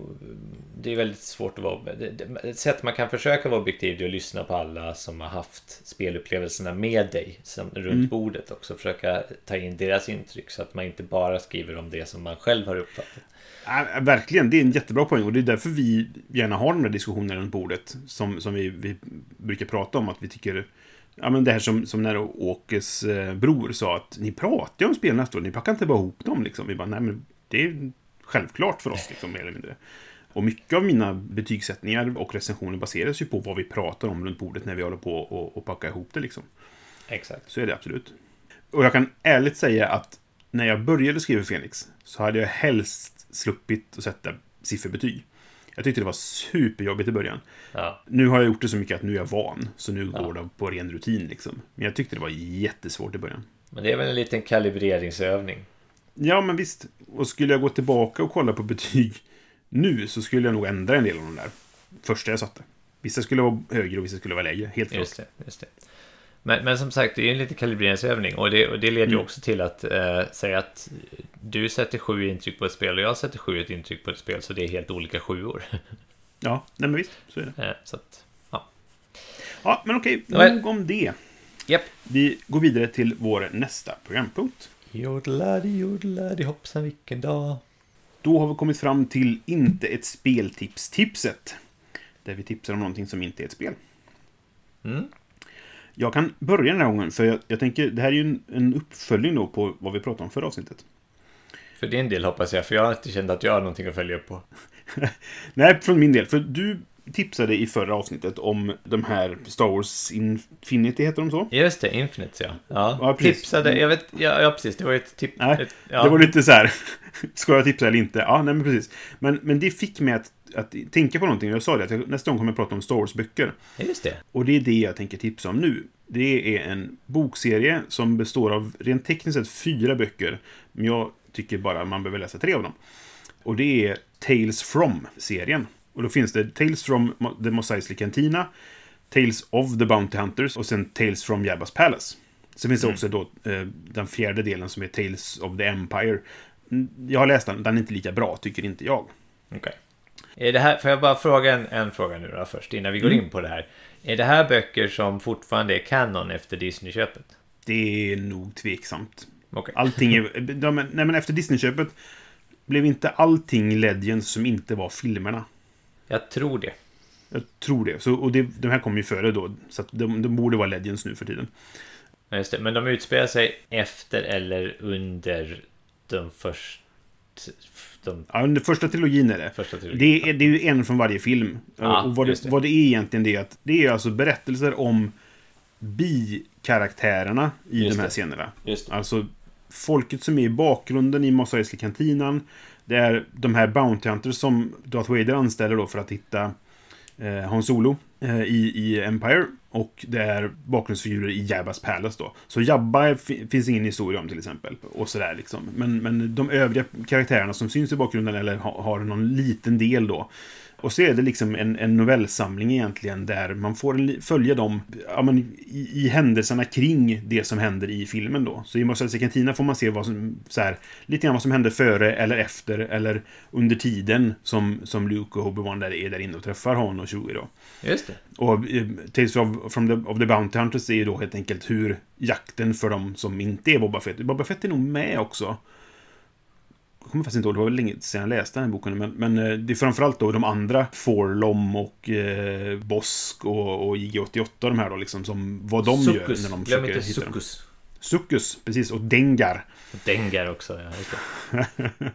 Det är väldigt svårt att vara... Det, det, ett sätt man kan försöka vara objektiv är att lyssna på alla som har haft spelupplevelserna med dig som, runt bordet också. Försöka ta in deras intryck så att man inte bara skriver om det som man själv har uppfattat. Ja, verkligen, det är en jättebra poäng och det är därför vi gärna har de här diskussionerna runt bordet. Som, som vi, vi brukar prata om att vi tycker... Ja, men det här som, som när Åkes eh, bror sa att ni pratar ju om spel nästa år, ni packar inte bara ihop dem liksom. Vi bara, nej men det är självklart för oss liksom, mer eller mindre. Och mycket av mina betygssättningar och recensioner baseras ju på vad vi pratar om runt bordet när vi håller på och, och packar ihop det liksom. Exakt. Så är det absolut. Och jag kan ärligt säga att när jag började skriva Fenix så hade jag helst sluppit att sätta sifferbetyg. Jag tyckte det var superjobbigt i början. Ja. Nu har jag gjort det så mycket att nu är jag van, så nu Ja. går det på ren rutin liksom. Men jag tyckte det var jättesvårt i början. Men det är väl en liten kalibreringsövning. Ja, men visst. Och skulle jag gå tillbaka och kolla på betyg nu så skulle jag nog ändra en del av de där första jag satte. Vissa skulle vara högre och vissa skulle vara lägre, helt klart. Just det. Just det. Men, men som sagt, det är en liten kalibreringsövning och det, och det leder ju Mm. också till att eh, säga att du sätter sju intryck på ett spel och jag sätter sju ett intryck på ett spel så det är helt olika sjuor. Ja, nej men visst, så är det. Eh, så att, ja. Ja, men okej, Nåväl. nog om det. Japp. Vi går vidare till vår nästa programpunkt. Jodladi, jodladi, hoppsan vilken dag. Då har vi kommit fram till inte ett speltips-tipset. Där vi tipsar om någonting som inte är ett spel. Mm. Jag kan börja den här gången, för jag, jag tänker, det här är ju en, en uppföljning då på vad vi pratade om förra avsnittet. För din del hoppas jag, för jag har inte känt att jag har någonting att följa upp på. Nej, från min del. För du tipsade i förra avsnittet om de här Star Wars Infinity, heter de så? Just det, Infinite ja. Ja, Ja, tipsade, jag vet, ja, ja precis, det var ett tips. Nej, ett, ja. Det var lite så här, ska jag tipsa eller inte? Ja, nej men precis. Men, men det fick mig att, att tänka på någonting. Jag sa det, att jag, nästa gång kommer jag prata om Star Wars-böcker. Just det. Och det är det jag tänker tipsa om nu. Det är en bokserie som består av rent tekniskt sett fyra böcker. Men jag tycker bara man behöver läsa tre av dem. Och det är Tales from-serien. Och då finns det Tales from the Mos Eisley Cantina, Tales of the Bounty Hunters och sen Tales from Jabba's Palace. Sen finns det också då eh, den fjärde delen som är Tales of the Empire. Mm, Jag har läst den, den är inte lika bra, tycker inte jag. Okej. Är det här, får jag bara fråga en, en fråga nu då först, innan vi går Mm. in på det här. Är det här böcker som fortfarande är canon efter Disney-köpet? Det är nog tveksamt. Okej. Allting är... De, nej, men efter Disney-köpet blev inte allting Legends som inte var filmerna. Jag tror det. Jag tror det. Så, och det, de här kom ju före då, så de, de borde vara Legends nu för tiden. Ja, Just det. Men de utspelar sig efter eller under de första... De Ja, den första trilogin är det. första trilogin. Det är, det är ju en från varje film. Ja, och vad det, det. vad det är egentligen det är att det är alltså berättelser om bikaraktärerna i Just de här det. scenerna. Just det. Alltså folket som är i bakgrunden i Mos Eisley kantinan. Det är de här Bounty Hunters som Darth Vader anställer då för att hitta eh, Han Solo eh, i, i Empire. Och det är bakgrundsfigurer i Jabbas Palace då. Så Jabba finns ingen historia om till exempel. Och sådär liksom. Men, men de övriga karaktärerna som syns i bakgrunden eller ha, har någon liten del då. Och så är det liksom en, en novellsamling egentligen där man får följa dem ja, men, i, i händelserna kring det som händer i filmen då. Så i Mos Eisley Cantina får man se vad som, så här, lite grann vad som hände före eller efter eller under tiden som, som Luke och Obi-Wan där är där inne och träffar Han och Chewie då. Just det. Och eh, Tales of, from the, of the Bounty Hunters är ju då helt enkelt hur jakten för dem som inte är Boba Fett. Boba Fett är nog med också. Jag kommer faktiskt inte ihåg, det var väl länge sedan jag läste den här boken. Men, men eh, det är framförallt då de andra, Forlom och eh, Bosk och, och IG-88 de här då liksom, som vad de gör Succus. när de Glöm försöker inte hitta dem. Succus. Succus, precis. Och Dengar. Dengar också, ja.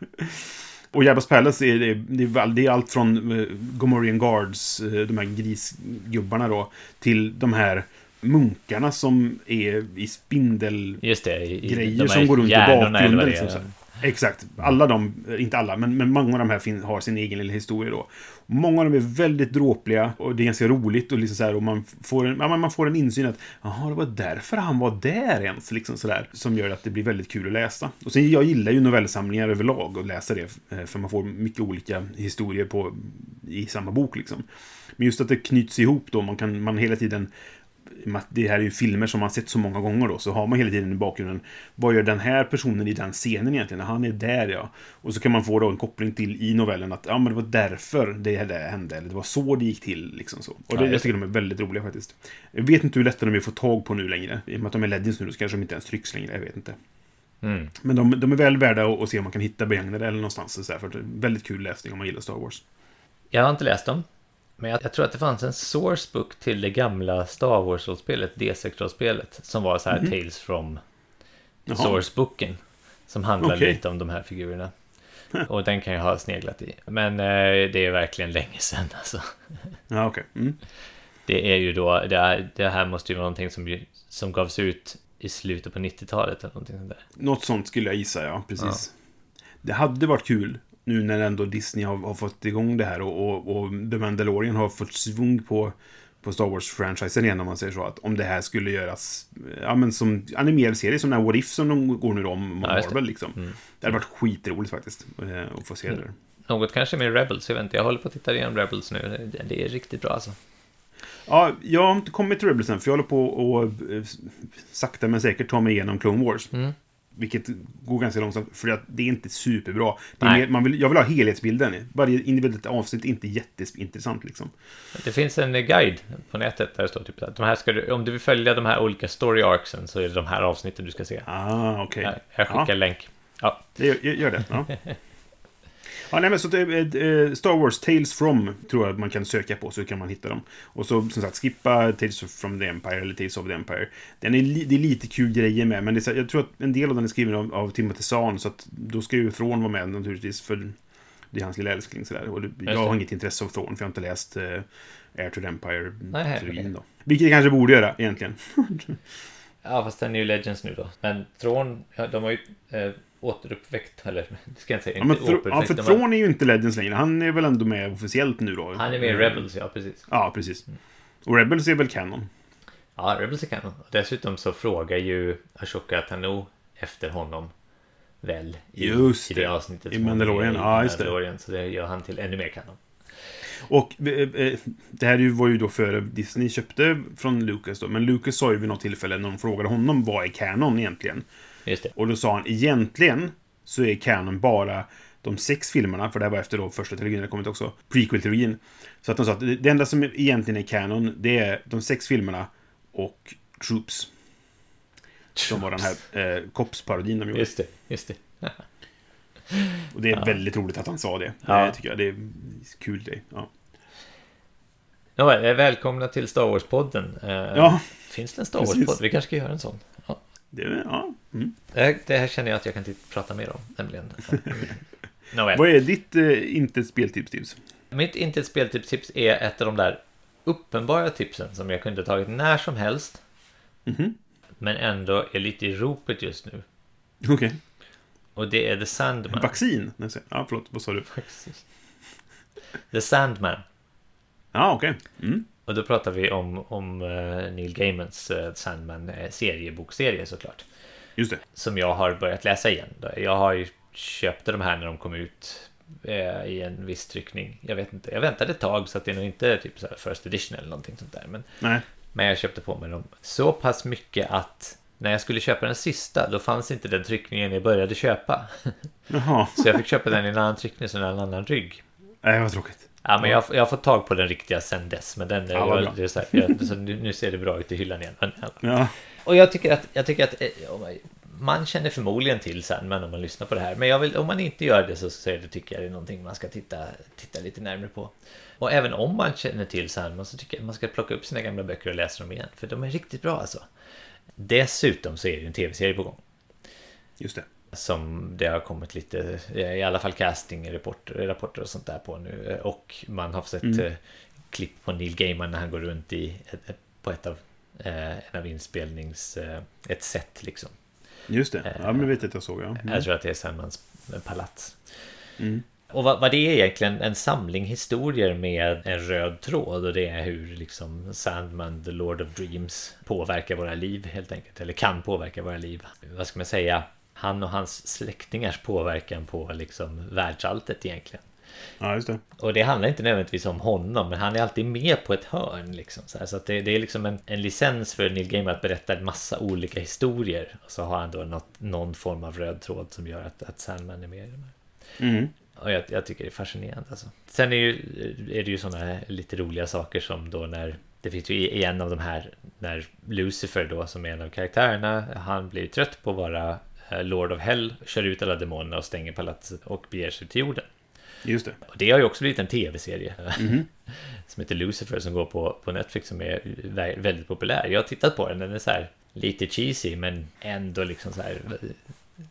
Och Jabbas Palace är, det, är, det är allt från uh, Gomorian Guards, eh, de här grisgubbarna då, till de här munkarna som är i spindel... Just det. I, i Grejer de här som går runt i bakgrunden, liksom är. så här. Exakt. Alla de, inte alla, men, men många av de här fin, har sin egen lilla historia då. Många av dem är väldigt dråpliga och det är ganska roligt och liksom så här, och man får en, man får en insyn att jaha, det var därför han var där ens, liksom sådär. Som gör att det blir väldigt kul att läsa. Och sen, jag gillar ju novellsamlingar överlag och läsa det, eh, för man får mycket olika historier på, i samma bok liksom. Men just att det knyts ihop då, man kan man hela tiden det här är ju filmer som man sett så många gånger då, så har man hela tiden i bakgrunden vad gör den här personen i den scenen egentligen? Han är där ja. Och så kan man få då en koppling till i novellen att ja, men det var därför det här hände, eller det var så det gick till. Liksom så. Och det, jag tycker de är väldigt roliga faktiskt. Jag vet inte hur lätta de är att få tag på nu längre. I och med att de är Legends nu så kanske de inte ens trycks längre, jag vet inte. Mm. Men de, de är väl värda att, att se om man kan hitta begagnade eller någonstans. Så här, för det är väldigt kul läsning om man gillar Star Wars. Jag har inte läst dem. Men jag, jag tror att det fanns en sourcebook till det gamla Star Wars-rollspelet, D6-rollspelet, som var så här Tales from. Jaha. sourceboken. Som handlar Okej. lite om de här figurerna. Och den kan jag ha sneglat i. Men eh, det är verkligen länge sedan alltså. Ja, okej. Mm. Det är ju då, det, är, det här måste ju vara någonting som, som gavs ut i slutet på 90-talet eller någonting sånt där. Något sånt skulle jag gissa, ja. Precis. Det hade varit kul nu när ändå Disney har, har fått igång det här och, och, och The Mandalorian har fått svung på, på Star Wars-franchisen igen om man säger så. Att om det här skulle göras ja, men som animerad serie, som den här What If som de går nu då om Ja. Marvel liksom. Det hade varit skitroligt faktiskt eh, att få se det där. Något kanske med Rebels, jag vet inte. Jag håller på att titta igenom Rebels nu. Det, är riktigt bra alltså. Ja, jag har inte kommit till Rebels än, för jag håller på och eh, sakta men säkert ta mig igenom Clone Wars. Mm. Vilket går ganska långsamt, för att det är inte superbra. Det mer, man vill, jag vill ha helhetsbilden. Varje individuellt avsnitt är inte jätteintressant liksom. Det finns en eh, guide på nätet där det står typ att de här ska du, om du vill följa de här olika story arcsen så är det de här avsnitten du ska se. Ah, okej. Jag, jag skickar Ja. länk. Ja, Det gör, gör det. Ja. Ja, nej, men så det, eh, Star Wars Tales from tror jag man kan söka på så kan man hitta dem. Och så som sagt skippa Tales from the Empire eller Tales of the Empire. Den är, li, det är lite kul grejer med men det är, jag tror att en del av den är skriven av, av Timothy Zahn så att då ska ju Från vara med naturligtvis för Det är hans lilla älskling sådär. Och jag har inget intresse av Thorn, för jag har inte läst uh, Air to the Empire-trilogin då. Vilket jag kanske borde göra, egentligen. Ja, fast den är ju Legends nu då. Men Thrawn, de har ju eh, återuppväckt, eller det ska jag inte säga, Ja, men inte ja, för Thrawn är ju inte Legends längre. Han är väl ändå med officiellt nu då? Han är med i Rebels, ja precis. Ja, precis. Och Rebels är väl kanon? Ja, Rebels är kanon. Och Dessutom så frågar ju Ashoka Tano efter honom väl i, Just i det det. avsnittet. I Mandalorian. i Ja, just det. Så det gör han till ännu mer kanon. Och eh, eh, det här var ju då före Disney köpte från Lucas då. Men Lucas sa ju vid något tillfälle när de frågade honom vad är kanon egentligen? Just det. Och då sa han egentligen så är kanon bara de sex filmerna, för det här var efter då första trilogin, det kommit också, prequel-trilogin. Så att de sa att det enda som egentligen är kanon, det är de sex filmerna och Troops. Som var den här eh, Cops-parodin de gjorde. Just det, just det. Och det är väldigt roligt att han sa det. Ja. Det tycker jag. Det är kul det. Ja. Eh, välkomna till Star Wars-podden. Eh, Ja. Finns det en Star. Wars-podd? Vi kanske ska göra en sån. Ja. Det, ja. Mm. Det, här, känner jag att jag kan t- prata mer om, nämligen. Nåväl. Vad är ditt eh, inte speltips tips? Mitt inte ett speltips är ett av de där uppenbara tipsen som jag kunde tagit när som helst. Mhm. Men ändå är lite i ropet just nu. Okej. Och det är The Sandman. Vaccin? Nej, Ja, förlåt. Vad sa du? The Sandman. Ja, okej. Mm. Och då pratar vi om, om eh, Neil Gaimans eh, seriebokserie såklart. Just det. Som jag har börjat läsa igen. Jag har ju köpte de här när de kom ut eh, i en viss tryckning. Jag vet inte. Jag väntade ett tag så att det är nog inte typ så first edition eller någonting sånt där. Men Nej. Men jag köpte på mig dem så pass mycket att när jag skulle köpa den sista då fanns inte den tryckningen jag började köpa. Jaha. Så jag fick köpa den i en annan tryckning så en annan rygg. Nej, vad tråkigt. Ja, men jag, jag har fått tag på den riktiga sen dess. Men den, Ja, jag, det är så här, jag, så nu, ser det bra ut i hyllan igen. Men, ja. Och jag tycker att, jag tycker att eh, man- känner förmodligen till Sandman om man lyssnar på det här. Men jag vill, om man inte gör det så, så det, tycker jag det är någonting man ska titta, titta lite närmare på. Och även om man känner till Sandman så tycker jag att man ska plocka upp sina gamla böcker och läsa dem igen. För de är riktigt bra alltså. Dessutom så är det ju en tv-serie på gång. Just det. Som det har kommit lite, i alla fall casting-rapporter rapporter och sånt där på nu. Och man har sett Mm. eh, klipp på Neil Gaiman när han går runt i, på ett av, eh, en av inspelnings, eh, ett set liksom. Just det. Ja, men vet att jag såg. Ja. Mm. Jag tror att det är Sandmans palats. Mm. Och vad, vad det är egentligen en samling historier med en röd tråd och det är hur liksom Sandman, the Lord of Dreams påverkar våra liv helt enkelt. Eller kan påverka våra liv. Vad ska man säga? Han och hans släktingars påverkan på liksom världsalltet egentligen. Ja, just det. Och det handlar inte nödvändigtvis om honom, men han är alltid med på ett hörn. Liksom, så här. så det, det är liksom en, en licens för Neil Gaiman att berätta en massa olika historier. Och så har han då något, någon form av röd tråd som gör att, att Sandman är med i de här. Mm. Och jag, jag tycker det är fascinerande alltså. Sen är, ju, är det ju sådana lite roliga saker som då när det finns ju i en av de här när Lucifer då som är en av karaktärerna han blir trött på att vara Lord of Hell, kör ut alla demonerna och stänger palatset och beger sig till jorden. Just det. Och det har ju också blivit en tv-serie Mhm. som heter Lucifer som går på, på Netflix som är vä- väldigt populär. Jag har tittat på den, den är så här lite cheesy men ändå liksom så här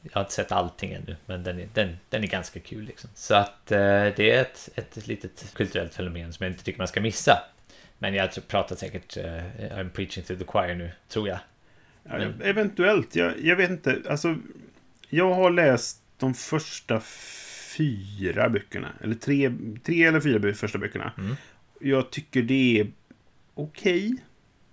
jag har inte sett allting ännu, men den är, den, den är ganska kul. Liksom. Så att eh, det är ett, ett litet kulturellt fenomen som jag inte tycker man ska missa. Men jag pratar säkert, eh, I'm preaching to the choir nu, tror jag. Ja, eventuellt. Jag, jag vet inte. Alltså, jag har läst de första fyra böckerna. Eller tre, tre eller fyra första böckerna. Mm. Jag tycker det är okej.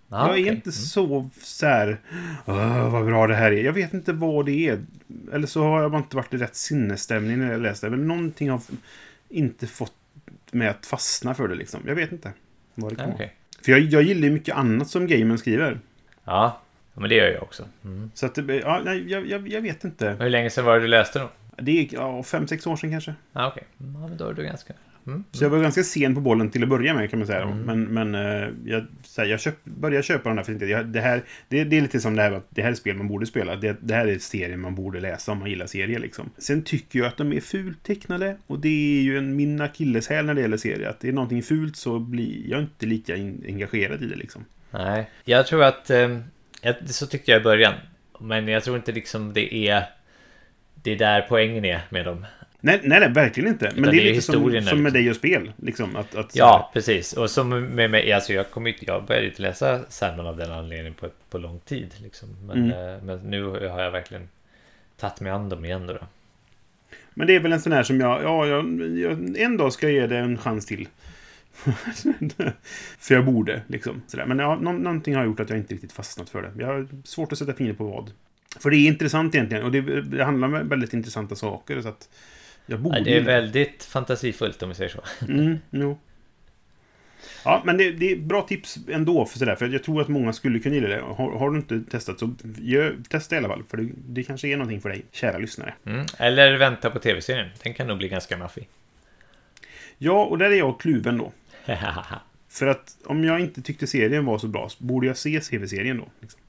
Ja, jag är okej. inte så, så här... "Åh, vad bra det här är. Jag vet inte vad det är. Eller så har jag inte varit i rätt sinnesstämning när jag läste det. Men någonting har inte fått mig att fastna för det liksom. Jag vet inte vad det kan vara. okej. För jag, jag gillar ju mycket annat som Gamen skriver. Ja, men det gör jag också. Mm. Så att det, ja, nej, jag, jag, jag vet inte. Hur länge sedan var det du läste dem? Det är ja, fem, sex år sedan kanske. Ja, okej. Mm, Ja, men då är du ganska... Mm. Så jag var ganska sen på bollen till att börja med kan man säga. Mm. Men, men eh, jag, så här, jag köp, började köpa de där för jag, det här det, det är lite som det här att det här är spel man borde spela. Det, det här är serier man borde läsa om man gillar serier liksom. Sen tycker jag att de är fult tecknade. Och det är ju en min akilleshäl när det gäller serier. Att det är någonting fult så blir jag inte lika in, engagerad i det liksom. Nej, jag tror att... Eh, jag- så tyckte jag i början. Men jag tror inte liksom det är... Det är där poängen är med dem. Nej, nej, nej, verkligen inte. Men Utan det det är är lite som, historien, som med dig och spel. Liksom, att, att, Ja, precis. Och som med mig, alltså jag, kom inte, jag började inte läsa Sandman av den anledningen på, på lång tid. Liksom. Men, Mm. eh, men nu har jag verkligen tagit mig an dem igen då. då. Men det är väl en sån här som jag, ja, jag, jag en dag ska jag ge det en chans till. för jag borde, liksom. Sådär. Men ja, nå, någonting har gjort att jag inte riktigt fastnat för det. Jag har svårt att sätta fingret på vad. För det är intressant egentligen, och det, det handlar om väldigt intressanta saker. Så att jag borde Ja, det är väldigt fantasifullt om vi säger så. Mm, jo. Ja, men det, det är bra tips ändå för sådär, för jag tror att många skulle kunna gilla det. Har, har du inte testat så gör, testa i alla fall, för det, det kanske är någonting för dig, kära lyssnare. Mm. Eller vänta på tv-serien. Den kan nog bli ganska maffig. Ja, och där är jag kluven då. För att om jag inte tyckte serien var så bra, så borde jag se tv-serien då? Liksom.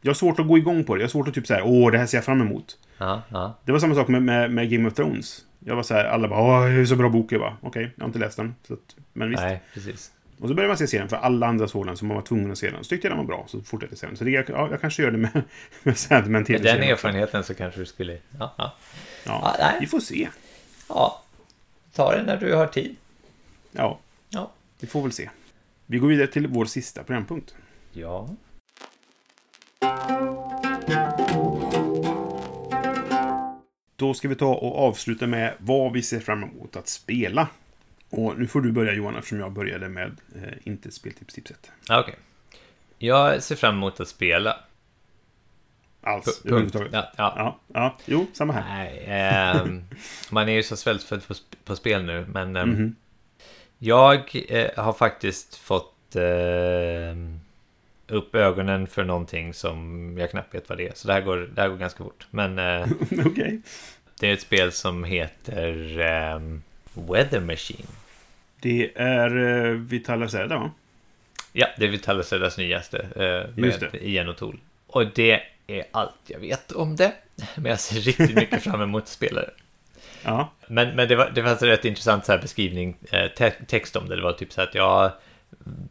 Jag har svårt att gå igång på det. Jag har svårt att typ säga åh, det här ser jag fram emot. ja, ja. Det var samma sak med, med, med Game of Thrones. Jag var så här, alla bara åh, det är så bra bok. Jag bara, okej, jag har inte läst den. Så att, men visst. Nej, precis. Och så började man se serien, för alla andra såg den, så man var tvungen att se den. Så tyckte jag den var bra, så fortsatte jag se den. Så det, ja, jag kanske gör det med, med Sandman Med TV-serien. den erfarenheten så kanske du skulle... Ja, ja. Ja, vi får se. ja. Ta det när du har tid. Ja, Ja. vi får väl se. Vi går vidare till vår sista programpunkt. Ja. Då ska vi ta och avsluta med vad vi ser fram emot att spela. Och nu får du börja Johan, eftersom jag började med eh, inte speltips-tipset. Ja, Okej. Jag ser fram emot att spela. Alls, Punkt. överhuvudtaget. Ja, ja. Ja, ja, jo, samma här. Nej, ehm, man är ju så svältfödd på, sp- på spel nu, men ehm, Mhm. Jag eh, har faktiskt fått ehm, upp ögonen för någonting som jag knappt vet vad det är. Så det här går, det här går ganska fort. Men eh, Okej. det är ett spel som heter ehm, Weather Machine. Det är uh, Vitala Zerda, va? Ja, det är Vitalis nyaste eh, med. Ian O'Toole. Och det är allt jag vet om det. Men jag ser riktigt mycket fram emot att spela det. Ja. Men, men det, var, det fanns en rätt intressant så här beskrivning, eh, te text om det. Det var typ så här att ja,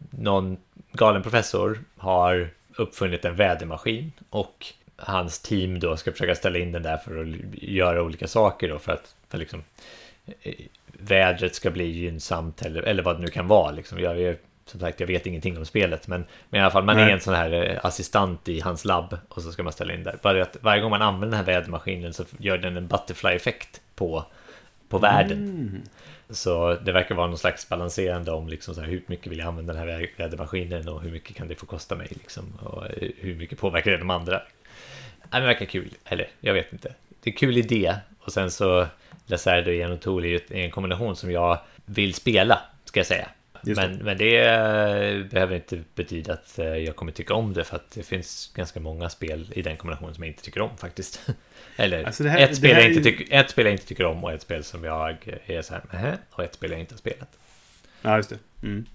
någon galen professor har uppfunnit en vädermaskin och hans team då ska försöka ställa in den där för att göra olika saker då för att för liksom, eh, vädret ska bli gynnsamt eller, eller vad det nu kan vara. Liksom. Jag, är, som sagt, jag vet ingenting om spelet, men, men i alla fall, man är Nej. en sån här eh, assistent i hans labb och så ska man ställa in där. Bara att varje gång man använder den här vädermaskinen så gör den en butterfly-effekt på, på världen. Mm. Så det verkar vara någon slags balanserande om liksom så här, hur mycket vill jag använda den här vä- vädermaskinen och hur mycket kan det få kosta mig liksom, och eh, hur mycket påverkar det de andra. Det verkar kul, eller jag vet inte. Det är en kul idé och sen så Lacerda och Ian O'Toole är en kombination som jag vill spela, ska jag säga. Men, men det eh, behöver inte betyda att eh, jag kommer tycka om det för att det finns ganska många spel i den kombinationen som jag inte tycker om faktiskt. Eller Alltså här- ett, spel jag inte tycker, ett spel jag inte tycker om och ett spel som jag är så här och ett spel jag inte har spelat. Ja, just det. Mm.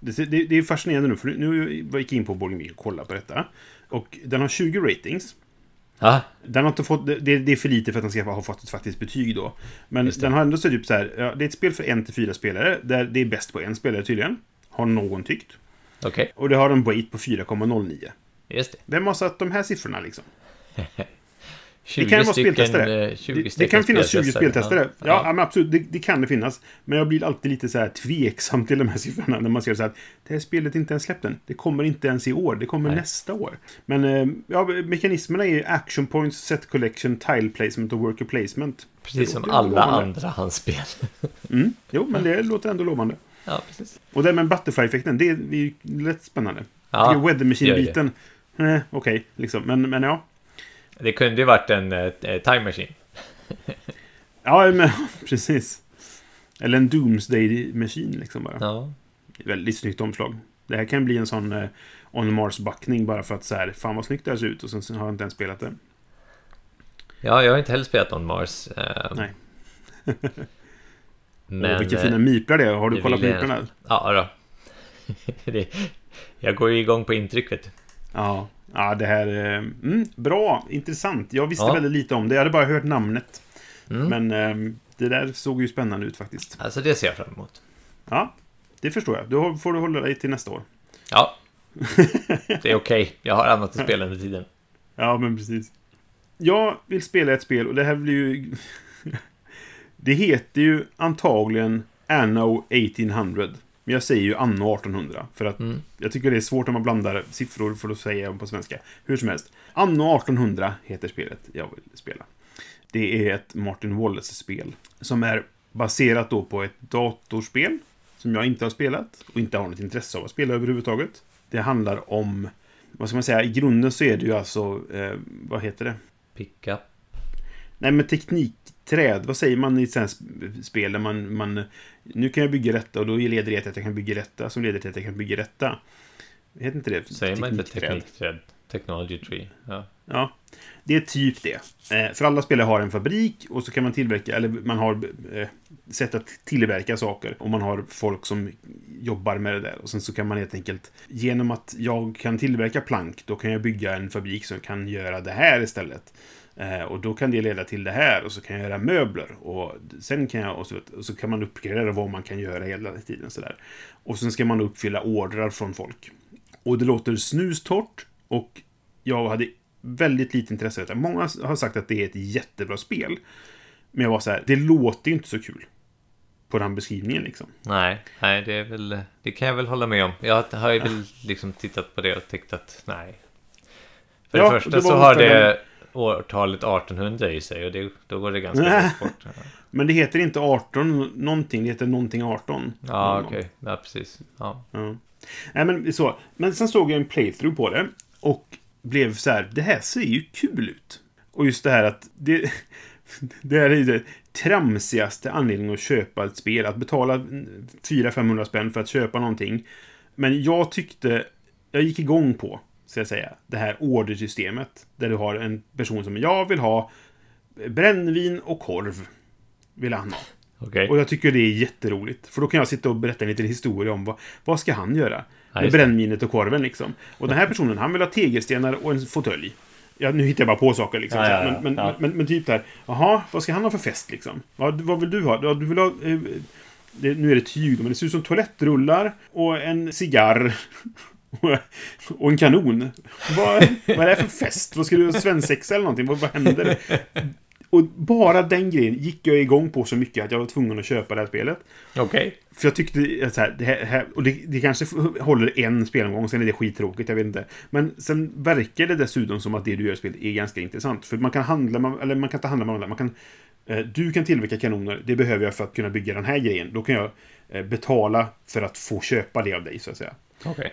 Det, det, det är fascinerande nu, för nu gick jag in på Boarding och kollade på detta. Och den har 20 ratings. Ja, Den har inte fått, det, det är för lite för att den ska ha fått ett faktiskt betyg då. Men den har ändå så typ så här, ja, det är ett spel för en till fyra spelare, där det är bäst på en spelare tydligen. Har någon tyckt. okej, Och det har en weight på 4,09. just det. Vem har satt de här siffrorna liksom? 20 kan vara speltestare. eh, 20 Det, det kan finnas 20 speltestare. Ja, Ja, ja. men absolut. Det, det kan det finnas. Men jag blir alltid lite så här tveksam till de här siffrorna när man ser så här att det här spelet är inte ens släppt än. Det kommer inte ens i år. Det kommer Nej. nästa år. Men eh, ja, mekanismerna är ju action points, set collection, tile placement och worker placement. Precis Det som alla lovande. andra hans spel. Mm. Jo, men det låter ändå lovande. ja, precis. Och det med butterfly-effekten, det är det ju lätt spännande. Ja, Weather Machine-biten. Eh, Okej, liksom. Men, men ja. Det kunde ju varit en eh, time machine. Ja, men precis. Eller en Doomsday Machine liksom bara. Ja, Väldigt snyggt omslag. Det här kan bli en sån eh, On Mars-backning bara för att så här, fan vad snyggt det här ser ut och sen så har jag inte ens spelat det. ja jag har inte heller spelat On Mars. eh, Nej. Men, och vilka eh, fina miplar det är. Har du kollat på miprarna? Ja, då. det, jag går ju igång på intryck, vet du. Ja. Ja, det här... eh, Mm, bra, intressant. Jag visste Ja. väldigt lite om det. Jag hade bara hört namnet. Mm. Men eh, det där såg ju spännande ut faktiskt. Alltså, det ser jag fram emot. Ja, det förstår jag. Då får du hålla dig till nästa år. Ja, det är okej. Jag har annat att spela under tiden. Ja, men precis. Jag vill spela ett spel och det här blir ju... det heter ju antagligen Anno 1800. Men jag säger ju Anno 1800. För att Mm. jag tycker det är svårt om man blandar siffror för att säga dem på svenska. Hur som helst. Anno 1800 heter spelet jag vill spela. Det är ett Martin Wallace-spel. Som är baserat då på ett datorspel. Som jag inte har spelat. Och inte har något intresse av att spela överhuvudtaget. Det handlar om... Vad ska man säga? I grunden så är det ju alltså... Eh, vad heter det? Pickup. Nej, men teknikträd. Vad säger man i ett spel där man, man... Nu kan jag bygga detta och då leder det till att jag kan bygga detta som leder till att jag kan bygga detta. Heter inte det Säger man inte teknikträd? teknikträd? Technology tree. Ja. Ja, det är typ det. Eh, för alla spelare har en fabrik och så kan man tillverka, eller man har eh, sätt att tillverka saker. Och man har folk som jobbar med det där. Och sen så kan man helt enkelt, genom att jag kan tillverka plank, då kan jag bygga en fabrik som kan göra det här istället. Eh, och då kan det leda till det här och så kan jag göra möbler. Och sen kan jag, och så, och så kan man uppgradera vad man kan göra hela tiden sådär. Och sen ska man uppfylla ordrar från folk. Och det låter snustort och jag hade väldigt lite intresse av det. Många har sagt att det är ett jättebra spel. Men jag var så här, det låter ju inte så kul. På den beskrivningen liksom. Nej, nej, det är väl... Det kan jag väl hålla med om. Jag har ju väl liksom tittat på det och tyckt att nej. För Ja, det det första var så har det årtalet 1800 i sig och det, då går det ganska långt bort. Men det heter inte 18 någonting, det heter någonting 18. Ja, okej. Ja, precis. Ja. Ja. Nej, men så. Men sen såg jag en playthrough på det. Och blev så här, det här ser ju kul ut. Och just det här att det... Det här är det tramsigaste anledningen att köpa ett spel. Att betala 400-500 spänn för att köpa någonting. Men jag tyckte... Jag gick igång på, ska jag säga, det här ordersystemet. Där du har en person som jag vill ha brännvin och korv. Vill han ha. Okej. Och jag tycker det är jätteroligt. För då kan jag sitta och berätta en liten historia om vad, vad ska han göra? Ja, med brännvinet och korven liksom. Och den här personen, han vill ha tegelstenar och en fåtölj. Ja, nu hittar jag bara på saker liksom. Ja, ja. Men, men. Men, men, typ där. Jaha, vad ska han ha för fest liksom? Ja, du- vad vill du ha? Du vill ha... Eh, det, nu är det tyg, men det ser ut som toalettrullar och en cigarr. och- en kanon. Vad, vad är det för fest? Vad ska du ha? Svensexa eller någonting? Vad, vad händer? Och bara den grejen gick jag igång på så mycket att jag var tvungen att köpa det här spelet. Okej. För jag tyckte att så här, det, här, och det, det kanske håller en spelomgång, sen är det skittråkigt, jag vet inte. Men sen verkar det dessutom som att det du gör i spelet är ganska intressant. För man kan handla, eller man kan inte handla med andra, man kan... Eh, du kan tillverka kanoner, det behöver jag för att kunna bygga den här grejen. Då kan jag eh, betala för att få köpa det av dig, så att säga. Okej.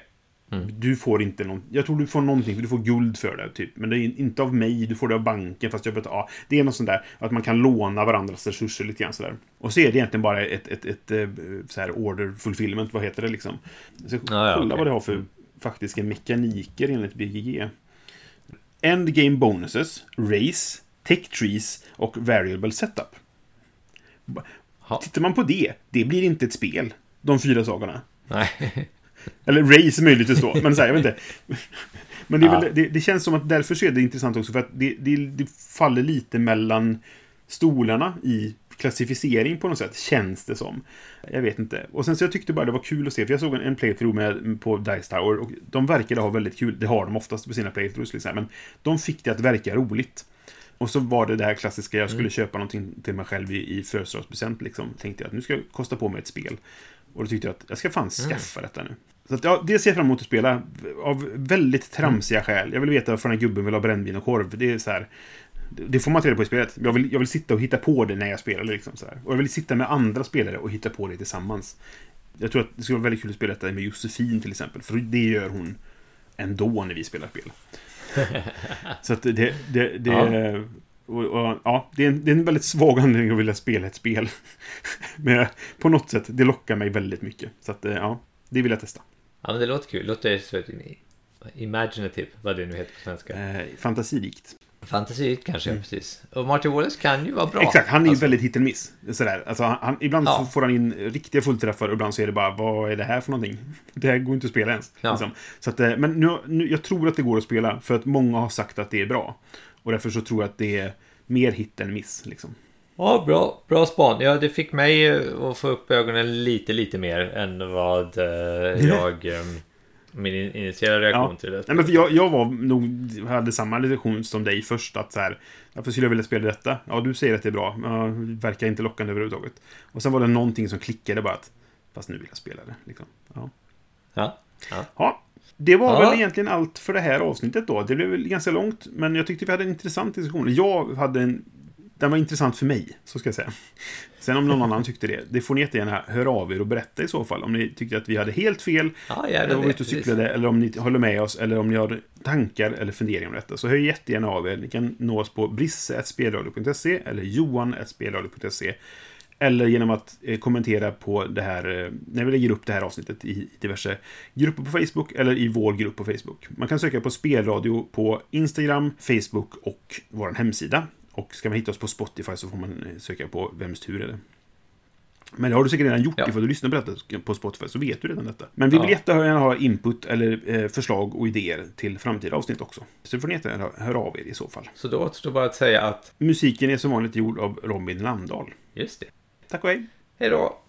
Du får inte någon... Jag tror du får någonting, för du får guld för det, typ. Men det är inte av mig, du får det av banken, fast jag betalar... Ja, det är något sånt där, att man kan låna varandras resurser lite grann sådär. Och så är det egentligen bara ett, ett, ett, eh, så här order fulfillment, vad heter det liksom? Jag ska Ja, ja, kolla okej. vad det har för faktiska mekaniker enligt BGG. Endgame bonuses, race, tech trees och variable setup. Ha. Tittar man på det, det blir inte ett spel. De fyra sakerna. Nej. Eller race möjligtvis då, men så här, jag vet inte. Men det, väl, det, det känns som att därför så är det intressant också, för att det, det, faller lite mellan stolarna i klassificering på något sätt, känns det som. Jag vet inte. Och sen så jag tyckte bara det var kul att se, för jag såg en, en playthrough med, på Dice Tower och de verkade ha väldigt kul. Det har de oftast på sina playthroughs, liksom, men de fick det att verka roligt. Och så var det det här klassiska, jag skulle köpa någonting till mig själv i, i födelsedagspresent. Liksom. Tänkte jag att nu ska jag kosta på mig ett spel. Och då tyckte jag att jag ska fan skaffa detta nu. Så att, ja, det ser jag fram emot att spela. Av väldigt tramsiga skäl. Jag vill veta varför den här gubben vill ha brännvin och korv. Det är så här... Det får man inte reda på i spelet. Jag vill, jag vill sitta och hitta på det när jag spelar. Liksom, så här. Och jag vill sitta med andra spelare och hitta på det tillsammans. Jag tror att det skulle vara väldigt kul att spela detta med Josefin till exempel. För det gör hon ändå när vi spelar spel. Så att det... det, det Ja. Och, och, ja, det är, en, det är en väldigt svag anledning att vilja spela ett spel. Men på något sätt, det lockar mig väldigt mycket. Så att, eh, ja, det vill jag testa. Ja, men det låter kul. Låter så imaginative, vad det nu heter på svenska. Eh, fantasirikt. Fantasiigt kanske, precis. Och Martin Wallace kan ju vara bra. Mm. Exakt, han är ju Alltså, väldigt hit and miss. Sådär. Alltså, han, ibland Ja. får han in riktiga fullträffar och ibland så är det bara, vad är det här för någonting? Det här går inte att spela ens. Ja. Liksom. Så att, eh, men nu, nu, jag tror att det går att spela, för att många har sagt att det är bra. Och därför så tror jag att det är mer hit än miss. Liksom. Ja, bra, bra span. Ja, det fick mig eh, att få upp ögonen lite, lite mer än vad eh, jag... eh, min initierade reaktion Ja. till det. Nej, men jag, jag var nog, hade samma reaktion som dig först. Att så här, varför skulle jag vilja spela detta? Ja, du säger att det är bra. Ja, verkar inte lockande överhuvudtaget. Och sen var det någonting som klickade bara att, fast nu vill jag spela det. Liksom. Ja. Ja. Ja. ja. Det var väl egentligen allt för det här avsnittet då. Det blev väl ganska långt, men jag tyckte vi hade en intressant diskussion. Jag hade en... Den var intressant för mig, så ska jag säga. Sen om någon annan tyckte det, det får ni jättegärna höra av er och berätta i så fall. Om ni tyckte att vi hade helt fel, Ja, eller var ute och cyklade, eller om ni håller med oss, eller om ni har tankar eller funderingar om detta. Så hör jättegärna av er. Ni kan nå oss på brisse.spelradio.se eller johan.spelradio.se. Eller genom att eh, kommentera på det här, eh, när vi lägger upp det här avsnittet i diverse grupper på Facebook eller i vår grupp på Facebook. Man kan söka på spelradio på Instagram, Facebook och vår hemsida. Och ska man hitta oss på Spotify så får man eh, söka på Vems tur är det? Men det har du säkert redan gjort Ja. ifall du lyssnar på detta på Spotify så vet du redan detta. Men vi vill Ja. jättegärna ha input eller eh, förslag och idéer till framtida avsnitt också. Så får ni jättegärna höra av er i så fall. Så då återstår bara att säga att, Musiken är som vanligt gjord av Robin Landahl. just det. Tack och hej! Hej då!